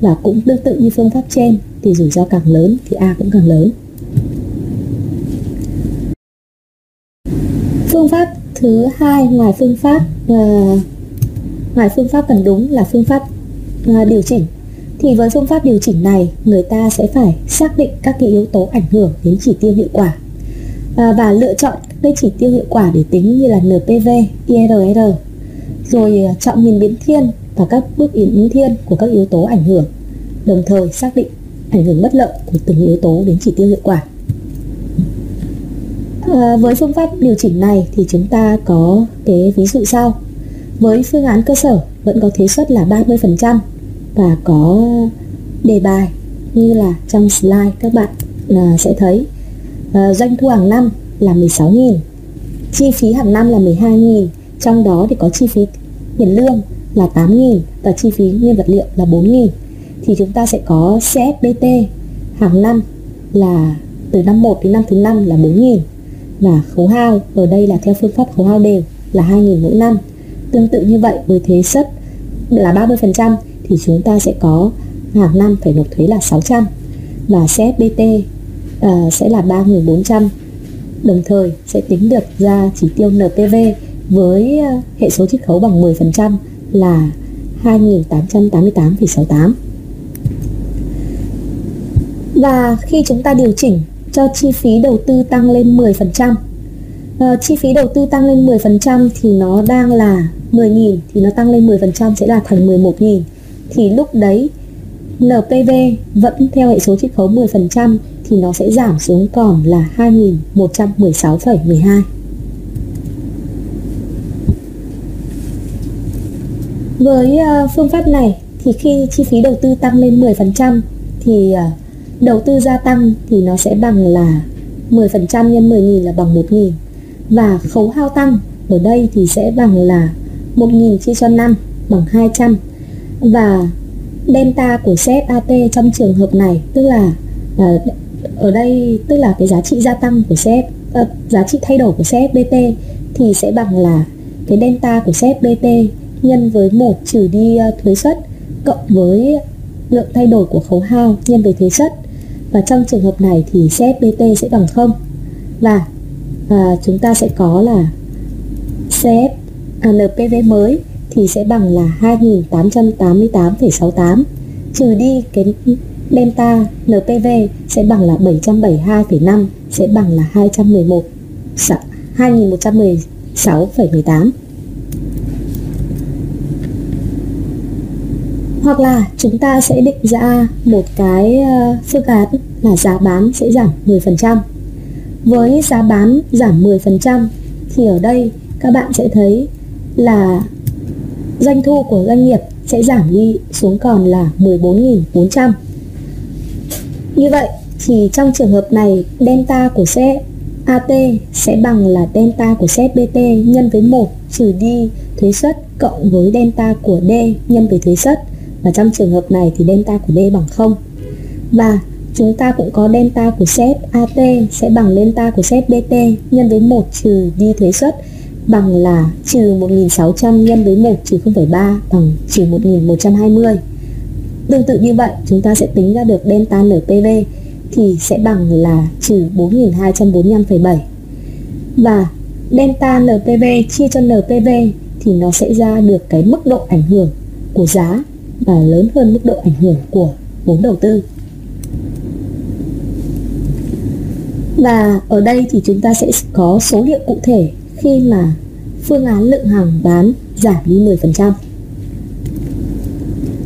Và cũng tương tự như phương pháp trên thì rủi ro càng lớn thì A cũng càng lớn. Phương pháp thứ hai ngoài phương pháp uh, ngoài phương pháp cần đúng là phương pháp uh, điều chỉnh thì với phương pháp điều chỉnh này người ta sẽ phải xác định các cái yếu tố ảnh hưởng đến chỉ tiêu hiệu quả. À, và lựa chọn các chỉ tiêu hiệu quả để tính như là NPV, IRR rồi à, chọn nhìn biến thiên và các bước biến thiên của các yếu tố ảnh hưởng đồng thời xác định ảnh hưởng bất lợi của từng yếu tố đến chỉ tiêu hiệu quả. À, với phương pháp điều chỉnh này thì chúng ta có cái ví dụ sau. Với phương án cơ sở vẫn có thuế suất là 30% và có đề bài như là trong slide các bạn à, sẽ thấy. Ờ, doanh thu hàng năm là 16.000 chi phí hàng năm là 12.000 trong đó thì có chi phí tiền lương là 8.000 và chi phí nguyên vật liệu là 4.000 thì chúng ta sẽ có CFBT hàng năm là từ năm 1 đến năm thứ năm là 4.000 và khấu hao, ở đây là theo phương pháp khấu hao đều, là 2.000 mỗi năm. Tương tự như vậy với thuế suất là 30% thì chúng ta sẽ có hàng năm phải nộp thuế là 600 và CFBT uh, sẽ là 3.400 đồng thời sẽ tính được ra chỉ tiêu NPV với ờ, hệ số chiết khấu bằng 10% là 2.888,68 và khi chúng ta điều chỉnh cho chi phí đầu tư tăng lên 10% uh, à, chi phí đầu tư tăng lên 10% thì nó đang là 10.000 thì nó tăng lên 10% sẽ là thành 11.000 thì lúc đấy NPV vẫn theo hệ số chiết khấu 10% thì nó sẽ giảm xuống còn là 2.116,12 Với ờ, phương pháp này thì khi chi phí đầu tư tăng lên 10% thì ờ, đầu tư gia tăng thì nó sẽ bằng là 10% nhân 10.000 là bằng 1.000 và khấu hao tăng ở đây thì sẽ bằng là 1.000 chia cho 5 bằng 200 và delta của AT trong trường hợp này tức là uh, ở đây tức là cái giá trị gia tăng của CF uh, ờ, giá trị thay đổi của CFBT thì sẽ bằng là cái delta của CFBT nhân với 1 trừ đi uh, thuế suất cộng với lượng thay đổi của khấu hao nhân với thuế suất và trong trường hợp này thì CFBT sẽ bằng 0 và à, chúng ta sẽ có là CF à, NPV mới thì sẽ bằng là 2888,68 trừ đi cái delta NPV sẽ bằng là 772,5 sẽ bằng là 211 2116,18 dạ, hoặc là chúng ta sẽ định ra một cái ờ, phương án là giá bán sẽ giảm 10% với giá bán giảm 10% thì ở đây các bạn sẽ thấy là doanh thu của doanh nghiệp sẽ giảm đi xuống còn là 14.400 như vậy thì trong trường hợp này delta của xe AT sẽ bằng là delta của set BT nhân với 1 trừ đi thuế suất cộng với delta của D nhân với thuế suất và trong trường hợp này thì delta của D bằng 0 và chúng ta cũng có delta của set AT sẽ bằng delta của set BT nhân với 1 trừ đi thuế suất bằng là trừ 1600 nhân với 1 trừ 0,3 bằng trừ 1120. Tương tự như vậy, chúng ta sẽ tính ra được delta NPV thì sẽ bằng là trừ 4245,7. Và delta NPV chia cho NPV thì nó sẽ ra được cái mức độ ảnh hưởng của giá và lớn hơn mức độ ảnh hưởng của vốn đầu tư. Và ở đây thì chúng ta sẽ có số liệu cụ thể khi mà phương án lượng hàng bán giảm đi 10%.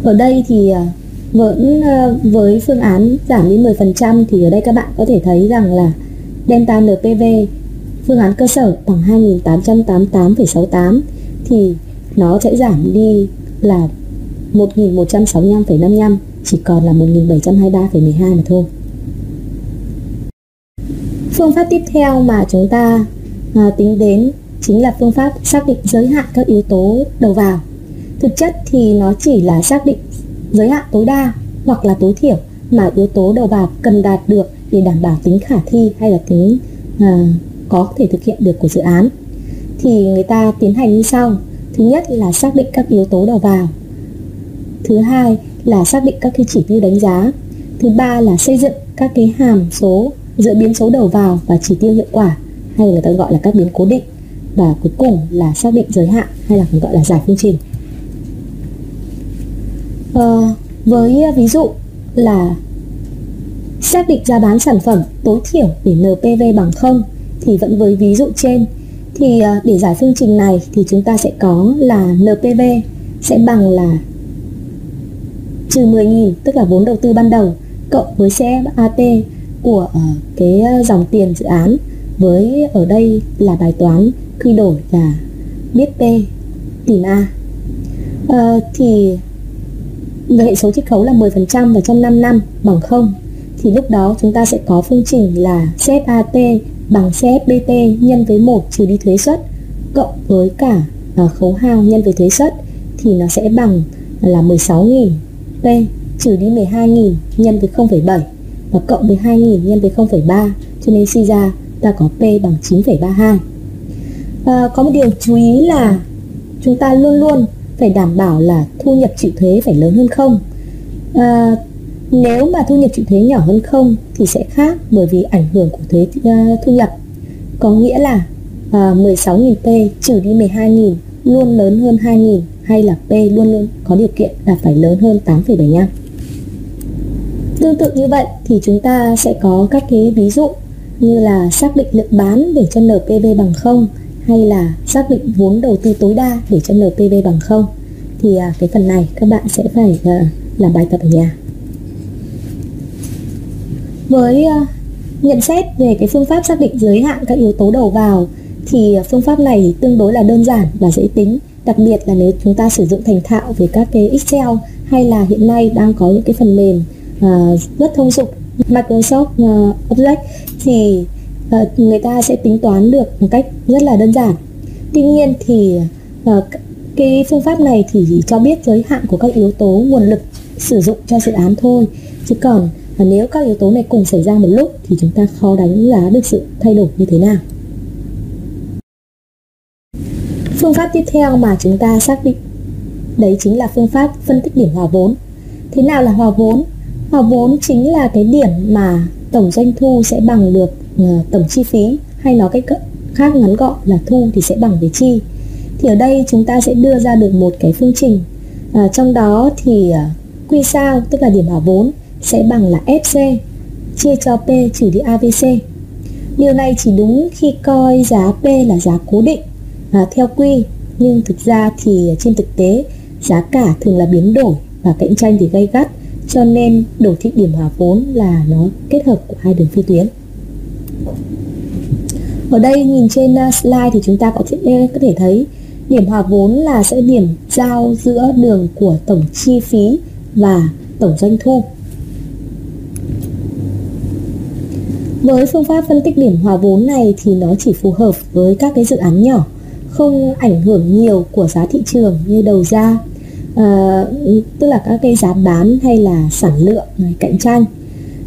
Ở đây thì à, vẫn à, với phương án giảm đi 10% thì ở đây các bạn có thể thấy rằng là delta NPV phương án cơ sở bằng 2888,68 thì nó sẽ giảm đi là 1165,55 chỉ còn là 1723,12 mà thôi. Phương pháp tiếp theo mà chúng ta à, tính đến chính là phương pháp xác định giới hạn các yếu tố đầu vào. Thực chất thì nó chỉ là xác định giới hạn tối đa hoặc là tối thiểu mà yếu tố đầu vào cần đạt được để đảm bảo tính khả thi hay là tính à, có thể thực hiện được của dự án. Thì người ta tiến hành như sau. Thứ nhất là xác định các yếu tố đầu vào. Thứ hai là xác định các cái chỉ tiêu đánh giá. Thứ ba là xây dựng các cái hàm số giữa biến số đầu vào và chỉ tiêu hiệu quả hay người ta gọi là các biến cố định và cuối cùng là xác định giới hạn hay là còn gọi là giải phương trình à, với ờ, ví dụ là xác định giá bán sản phẩm tối thiểu để NPV bằng 0 thì vẫn với ví dụ trên thì ờ, để giải phương trình này thì chúng ta sẽ có là NPV sẽ bằng là trừ 10.000 tức là vốn đầu tư ban đầu cộng với CFAT của cái dòng tiền dự án với ở đây là bài toán quy đổi là biết P tìm A. À, thì hệ số chiết khấu là 10% và trong 5 năm bằng 0 thì lúc đó chúng ta sẽ có phương trình là CFAT bằng CFBT nhân với 1 trừ đi thuế suất cộng với cả uh, khấu hao nhân với thuế suất thì nó sẽ bằng là 16.000 P trừ đi 12.000 nhân với 0,7 và cộng 12.000 nhân với 0,3 cho nên suy ra ta có P bằng 9,32 à, có một điều chú ý là chúng ta luôn luôn phải đảm bảo là thu nhập chịu thuế phải lớn hơn không? À, nếu mà thu nhập chịu thuế nhỏ hơn không thì sẽ khác bởi vì ảnh hưởng của thuế uh, thu nhập. Có nghĩa là à, uh, 16.000 P trừ đi 12.000 luôn lớn hơn 2.000 hay là P luôn luôn có điều kiện là phải lớn hơn 8,75 Tương tự như vậy thì chúng ta sẽ có các cái ví dụ như là xác định lượng bán để cho NPV bằng 0 hay là xác định vốn đầu tư tối đa để cho NPV bằng không thì à, cái phần này các bạn sẽ phải à, làm bài tập ở nhà. Với à, nhận xét về cái phương pháp xác định giới hạn các yếu tố đầu vào thì phương pháp này tương đối là đơn giản và dễ tính đặc biệt là nếu chúng ta sử dụng thành thạo về các cái Excel hay là hiện nay đang có những cái phần mềm à, rất thông dụng Microsoft à, uh, Object thì Ờ, người ta sẽ tính toán được một cách rất là đơn giản. Tuy nhiên thì ờ, cái phương pháp này thì chỉ cho biết giới hạn của các yếu tố nguồn lực sử dụng cho dự án thôi. Chứ còn ờ, nếu các yếu tố này cùng xảy ra một lúc thì chúng ta khó đánh giá được sự thay đổi như thế nào. Phương pháp tiếp theo mà chúng ta xác định đấy chính là phương pháp phân tích điểm hòa vốn. Thế nào là hòa vốn? Hòa vốn chính là cái điểm mà tổng doanh thu sẽ bằng được uh, tổng chi phí hay nói cách khác ngắn gọn là thu thì sẽ bằng với chi. Thì ở đây chúng ta sẽ đưa ra được một cái phương trình. À, trong đó thì à, uh, Q sao tức là điểm hòa vốn sẽ bằng là FC chia cho P trừ đi AVC. Điều này chỉ đúng khi coi giá P là giá cố định à, theo Q nhưng thực ra thì trên thực tế giá cả thường là biến đổi và cạnh tranh thì gay gắt cho nên đồ thị điểm hòa vốn là nó kết hợp của hai đường phi tuyến ở đây nhìn trên uh, slide thì chúng ta có thể, eh, có thể thấy điểm hòa vốn là sẽ điểm giao giữa đường của tổng chi phí và tổng doanh thu. Với phương pháp phân tích điểm hòa vốn này thì nó chỉ phù hợp với các cái dự án nhỏ không ảnh hưởng nhiều của giá thị trường như đầu ra à, tức là các cái giá bán hay là sản lượng cạnh tranh.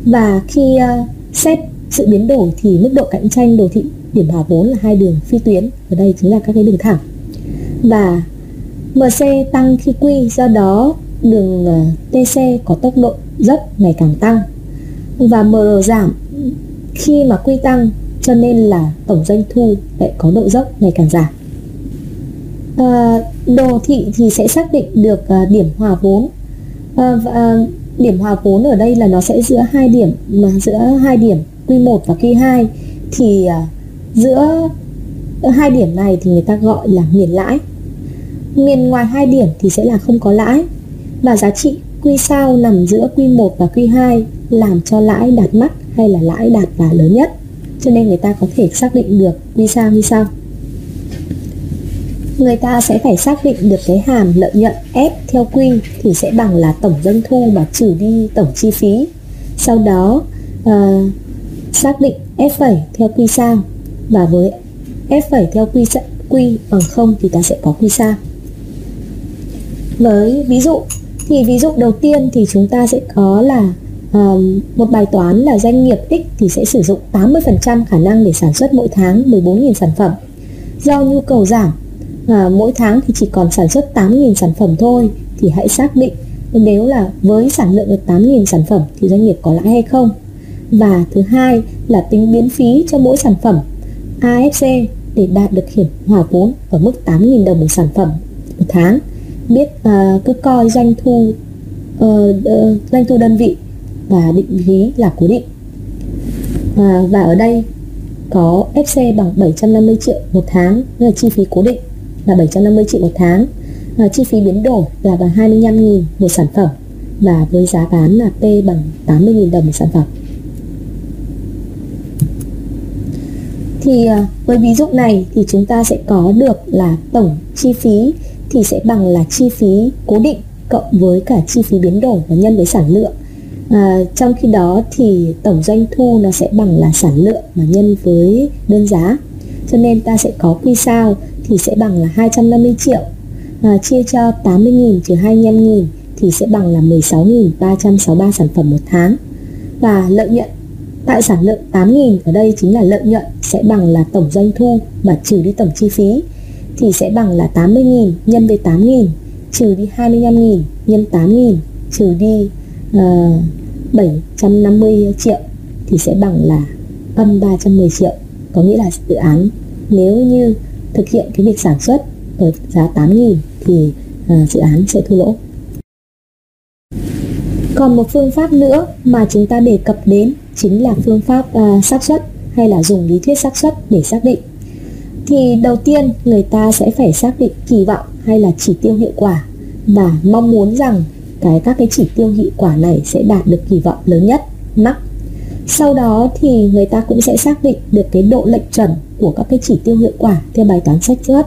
Và khi uh, xét sự biến đổi thì mức độ cạnh tranh đồ thị điểm hòa vốn là hai đường phi tuyến ở đây chính là các cái đường thẳng. Và MC tăng khi Q do đó đường ờ, TC có tốc độ dốc ngày càng tăng. Và MR giảm khi mà Q tăng cho nên là tổng doanh thu lại có độ dốc ngày càng giảm. À, đồ thị thì sẽ xác định được à, điểm hòa vốn. À, và điểm hòa vốn ở đây là nó sẽ giữa hai điểm mà giữa hai điểm Q1 và Q2 thì à, giữa hai điểm này thì người ta gọi là miền lãi. Miền ngoài hai điểm thì sẽ là không có lãi. Và giá trị Q sao nằm giữa Q1 và Q2 làm cho lãi đạt mắt hay là lãi đạt và lớn nhất? Cho nên người ta có thể xác định được Q sao như sau. Người ta sẽ phải xác định được cái hàm lợi nhuận F theo Q thì sẽ bằng là tổng doanh thu mà trừ đi tổng chi phí. Sau đó uh, xác định F theo quy sang và với F theo quy quy bằng 0 thì ta sẽ có quy sang. Với ví dụ thì ví dụ đầu tiên thì chúng ta sẽ có là um, một bài toán là doanh nghiệp X thì sẽ sử dụng 80% khả năng để sản xuất mỗi tháng 14.000 sản phẩm. Do nhu cầu giảm à, mỗi tháng thì chỉ còn sản xuất 8.000 sản phẩm thôi thì hãy xác định nếu là với sản lượng được 8.000 sản phẩm thì doanh nghiệp có lãi hay không và thứ hai là tính biến phí cho mỗi sản phẩm. AFC để đạt được hiểm hòa vốn ở mức 8.000 đồng một sản phẩm một tháng. Biết uh, cứ coi doanh thu uh, uh, doanh thu đơn vị và định phí là cố định. Uh, và ở đây có FC bằng 750 triệu một tháng là chi phí cố định là 750 triệu một tháng. À, chi phí biến đổi là bằng 25.000 một sản phẩm và với giá bán là P bằng 80.000 đồng một sản phẩm. Thì à, với ví dụ này thì chúng ta sẽ có được là tổng chi phí thì sẽ bằng là chi phí cố định cộng với cả chi phí biến đổi và nhân với sản lượng. À, trong khi đó thì tổng doanh thu nó sẽ bằng là sản lượng mà nhân với đơn giá. Cho nên ta sẽ có quy sao thì sẽ bằng là 250 triệu. À, chia cho 80.000 trừ 25.000 thì sẽ bằng là 16.363 sản phẩm một tháng. Và lợi nhuận tại sản lượng 8.000 ở đây chính là lợi nhuận sẽ bằng là tổng doanh thu mà trừ đi tổng chi phí thì sẽ bằng là 80.000 nhân với 8.000 trừ đi 25.000 nhân 8.000 trừ đi ờ, uh, 750 triệu thì sẽ bằng là âm 310 triệu có nghĩa là dự án nếu như thực hiện cái việc sản xuất ở giá 8.000 thì uh, dự án sẽ thua lỗ. Còn một phương pháp nữa mà chúng ta đề cập đến chính là phương pháp uh, xác suất hay là dùng lý thuyết xác suất để xác định. Thì đầu tiên người ta sẽ phải xác định kỳ vọng hay là chỉ tiêu hiệu quả và mong muốn rằng cái các cái chỉ tiêu hiệu quả này sẽ đạt được kỳ vọng lớn nhất, mắc. Sau đó thì người ta cũng sẽ xác định được cái độ lệch chuẩn của các cái chỉ tiêu hiệu quả theo bài toán sách trước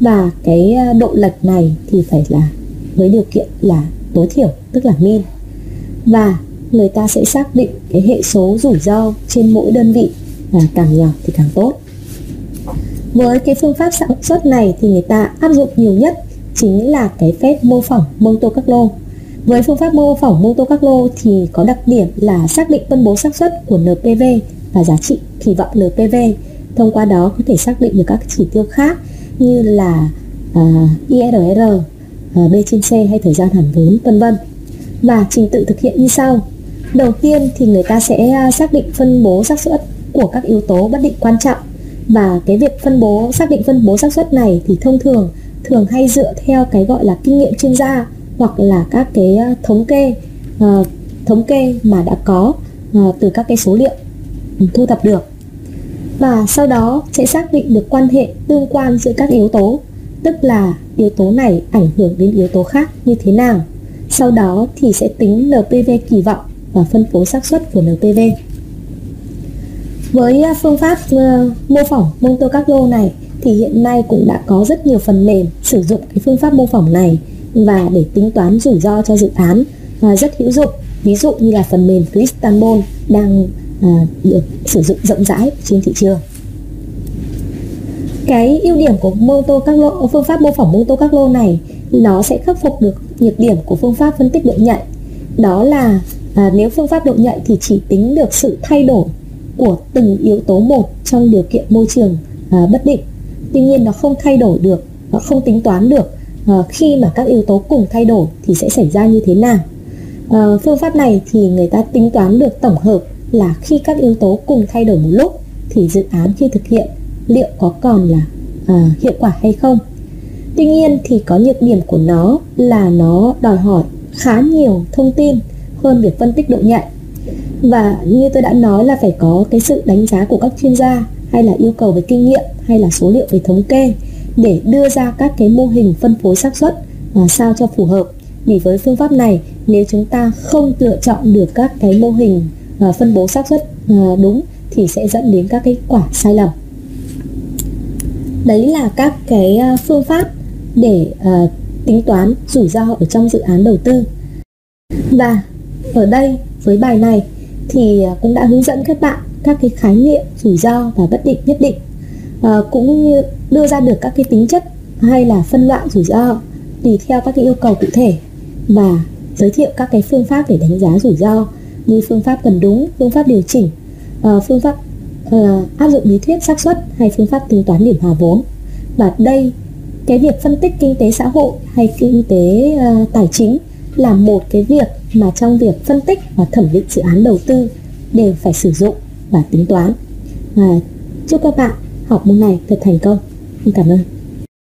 và cái ờ, độ lệch này thì phải là với điều kiện là tối thiểu tức là min và người ta sẽ xác định cái hệ số rủi ro trên mỗi đơn vị à, càng nhỏ thì càng tốt với cái phương pháp sản xuất này thì người ta áp dụng nhiều nhất chính là cái phép mô phỏng mô tô các lô. với phương pháp mô phỏng mô tô các lô thì có đặc điểm là xác định phân bố xác suất của NPV và giá trị kỳ vọng NPV thông qua đó có thể xác định được các chỉ tiêu khác như là à, uh, IRR, uh, à, B trên C hay thời gian hoàn vốn vân vân. Và trình tự thực hiện như sau. Đầu tiên thì người ta sẽ à, xác định phân bố xác suất của các yếu tố bất định quan trọng. Và cái việc phân bố xác định phân bố xác suất này thì thông thường thường hay dựa theo cái gọi là kinh nghiệm chuyên gia hoặc là các cái ờ, thống kê uh, thống kê mà đã có uh, từ các cái số liệu ừ, thu thập được. Và sau đó sẽ xác định được quan hệ tương quan giữa các yếu tố tức là yếu tố này ảnh hưởng đến yếu tố khác như thế nào. Sau đó thì sẽ tính NPV kỳ vọng và phân phối xác suất của NPV với à, phương pháp uh, mô phỏng Monte Carlo này thì hiện nay cũng đã có rất nhiều phần mềm sử dụng cái phương pháp mô phỏng này và để tính toán rủi ro cho dự án và rất hữu dụng. Ví dụ như là phần mềm Crystalball đang à, được sử dụng rộng rãi trên thị trường. Cái ưu điểm của Monte Carlo phương pháp mô phỏng Monte Carlo này nó sẽ khắc phục được nhược điểm của phương pháp phân tích độ nhạy. Đó là à, nếu phương pháp độ nhạy thì chỉ tính được sự thay đổi của từng yếu tố một trong điều kiện môi trường à, bất định. Tuy nhiên nó không thay đổi được nó không tính toán được à, khi mà các yếu tố cùng thay đổi thì sẽ xảy ra như thế nào. À, phương pháp này thì người ta tính toán được tổng hợp là khi các yếu tố cùng thay đổi một lúc thì dự án khi thực hiện liệu có còn là à, hiệu quả hay không. Tuy nhiên thì có nhược điểm của nó là nó đòi hỏi khá nhiều thông tin hơn việc phân tích độ nhạy và như tôi đã nói là phải có cái sự đánh giá của các chuyên gia hay là yêu cầu về kinh nghiệm hay là số liệu về thống kê để đưa ra các cái mô hình phân phối xác suất à, sao cho phù hợp. Vì với phương pháp này nếu chúng ta không lựa chọn được các cái mô hình à, phân bố xác suất à, đúng thì sẽ dẫn đến các cái quả sai lầm. Đấy là các cái à, phương pháp để à, tính toán rủi ro ở trong dự án đầu tư. Và ở đây với bài này thì à, cũng đã hướng dẫn các bạn các cái khái niệm rủi ro và bất định nhất định. À, cũng như đưa ra được các cái tính chất hay là phân loại rủi ro tùy theo các cái yêu cầu cụ thể và giới thiệu các cái phương pháp để đánh giá rủi ro như phương pháp cần đúng phương pháp điều chỉnh uh, phương pháp uh, áp dụng lý thuyết xác suất hay phương pháp tính toán điểm hòa vốn. Và đây cái việc phân tích kinh tế xã hội hay kinh tế uh, tài chính là một cái việc mà trong việc phân tích và thẩm định dự án đầu tư đều phải sử dụng và tính toán. À, chúc các bạn học môn này thật thành công. Xin cảm ơn.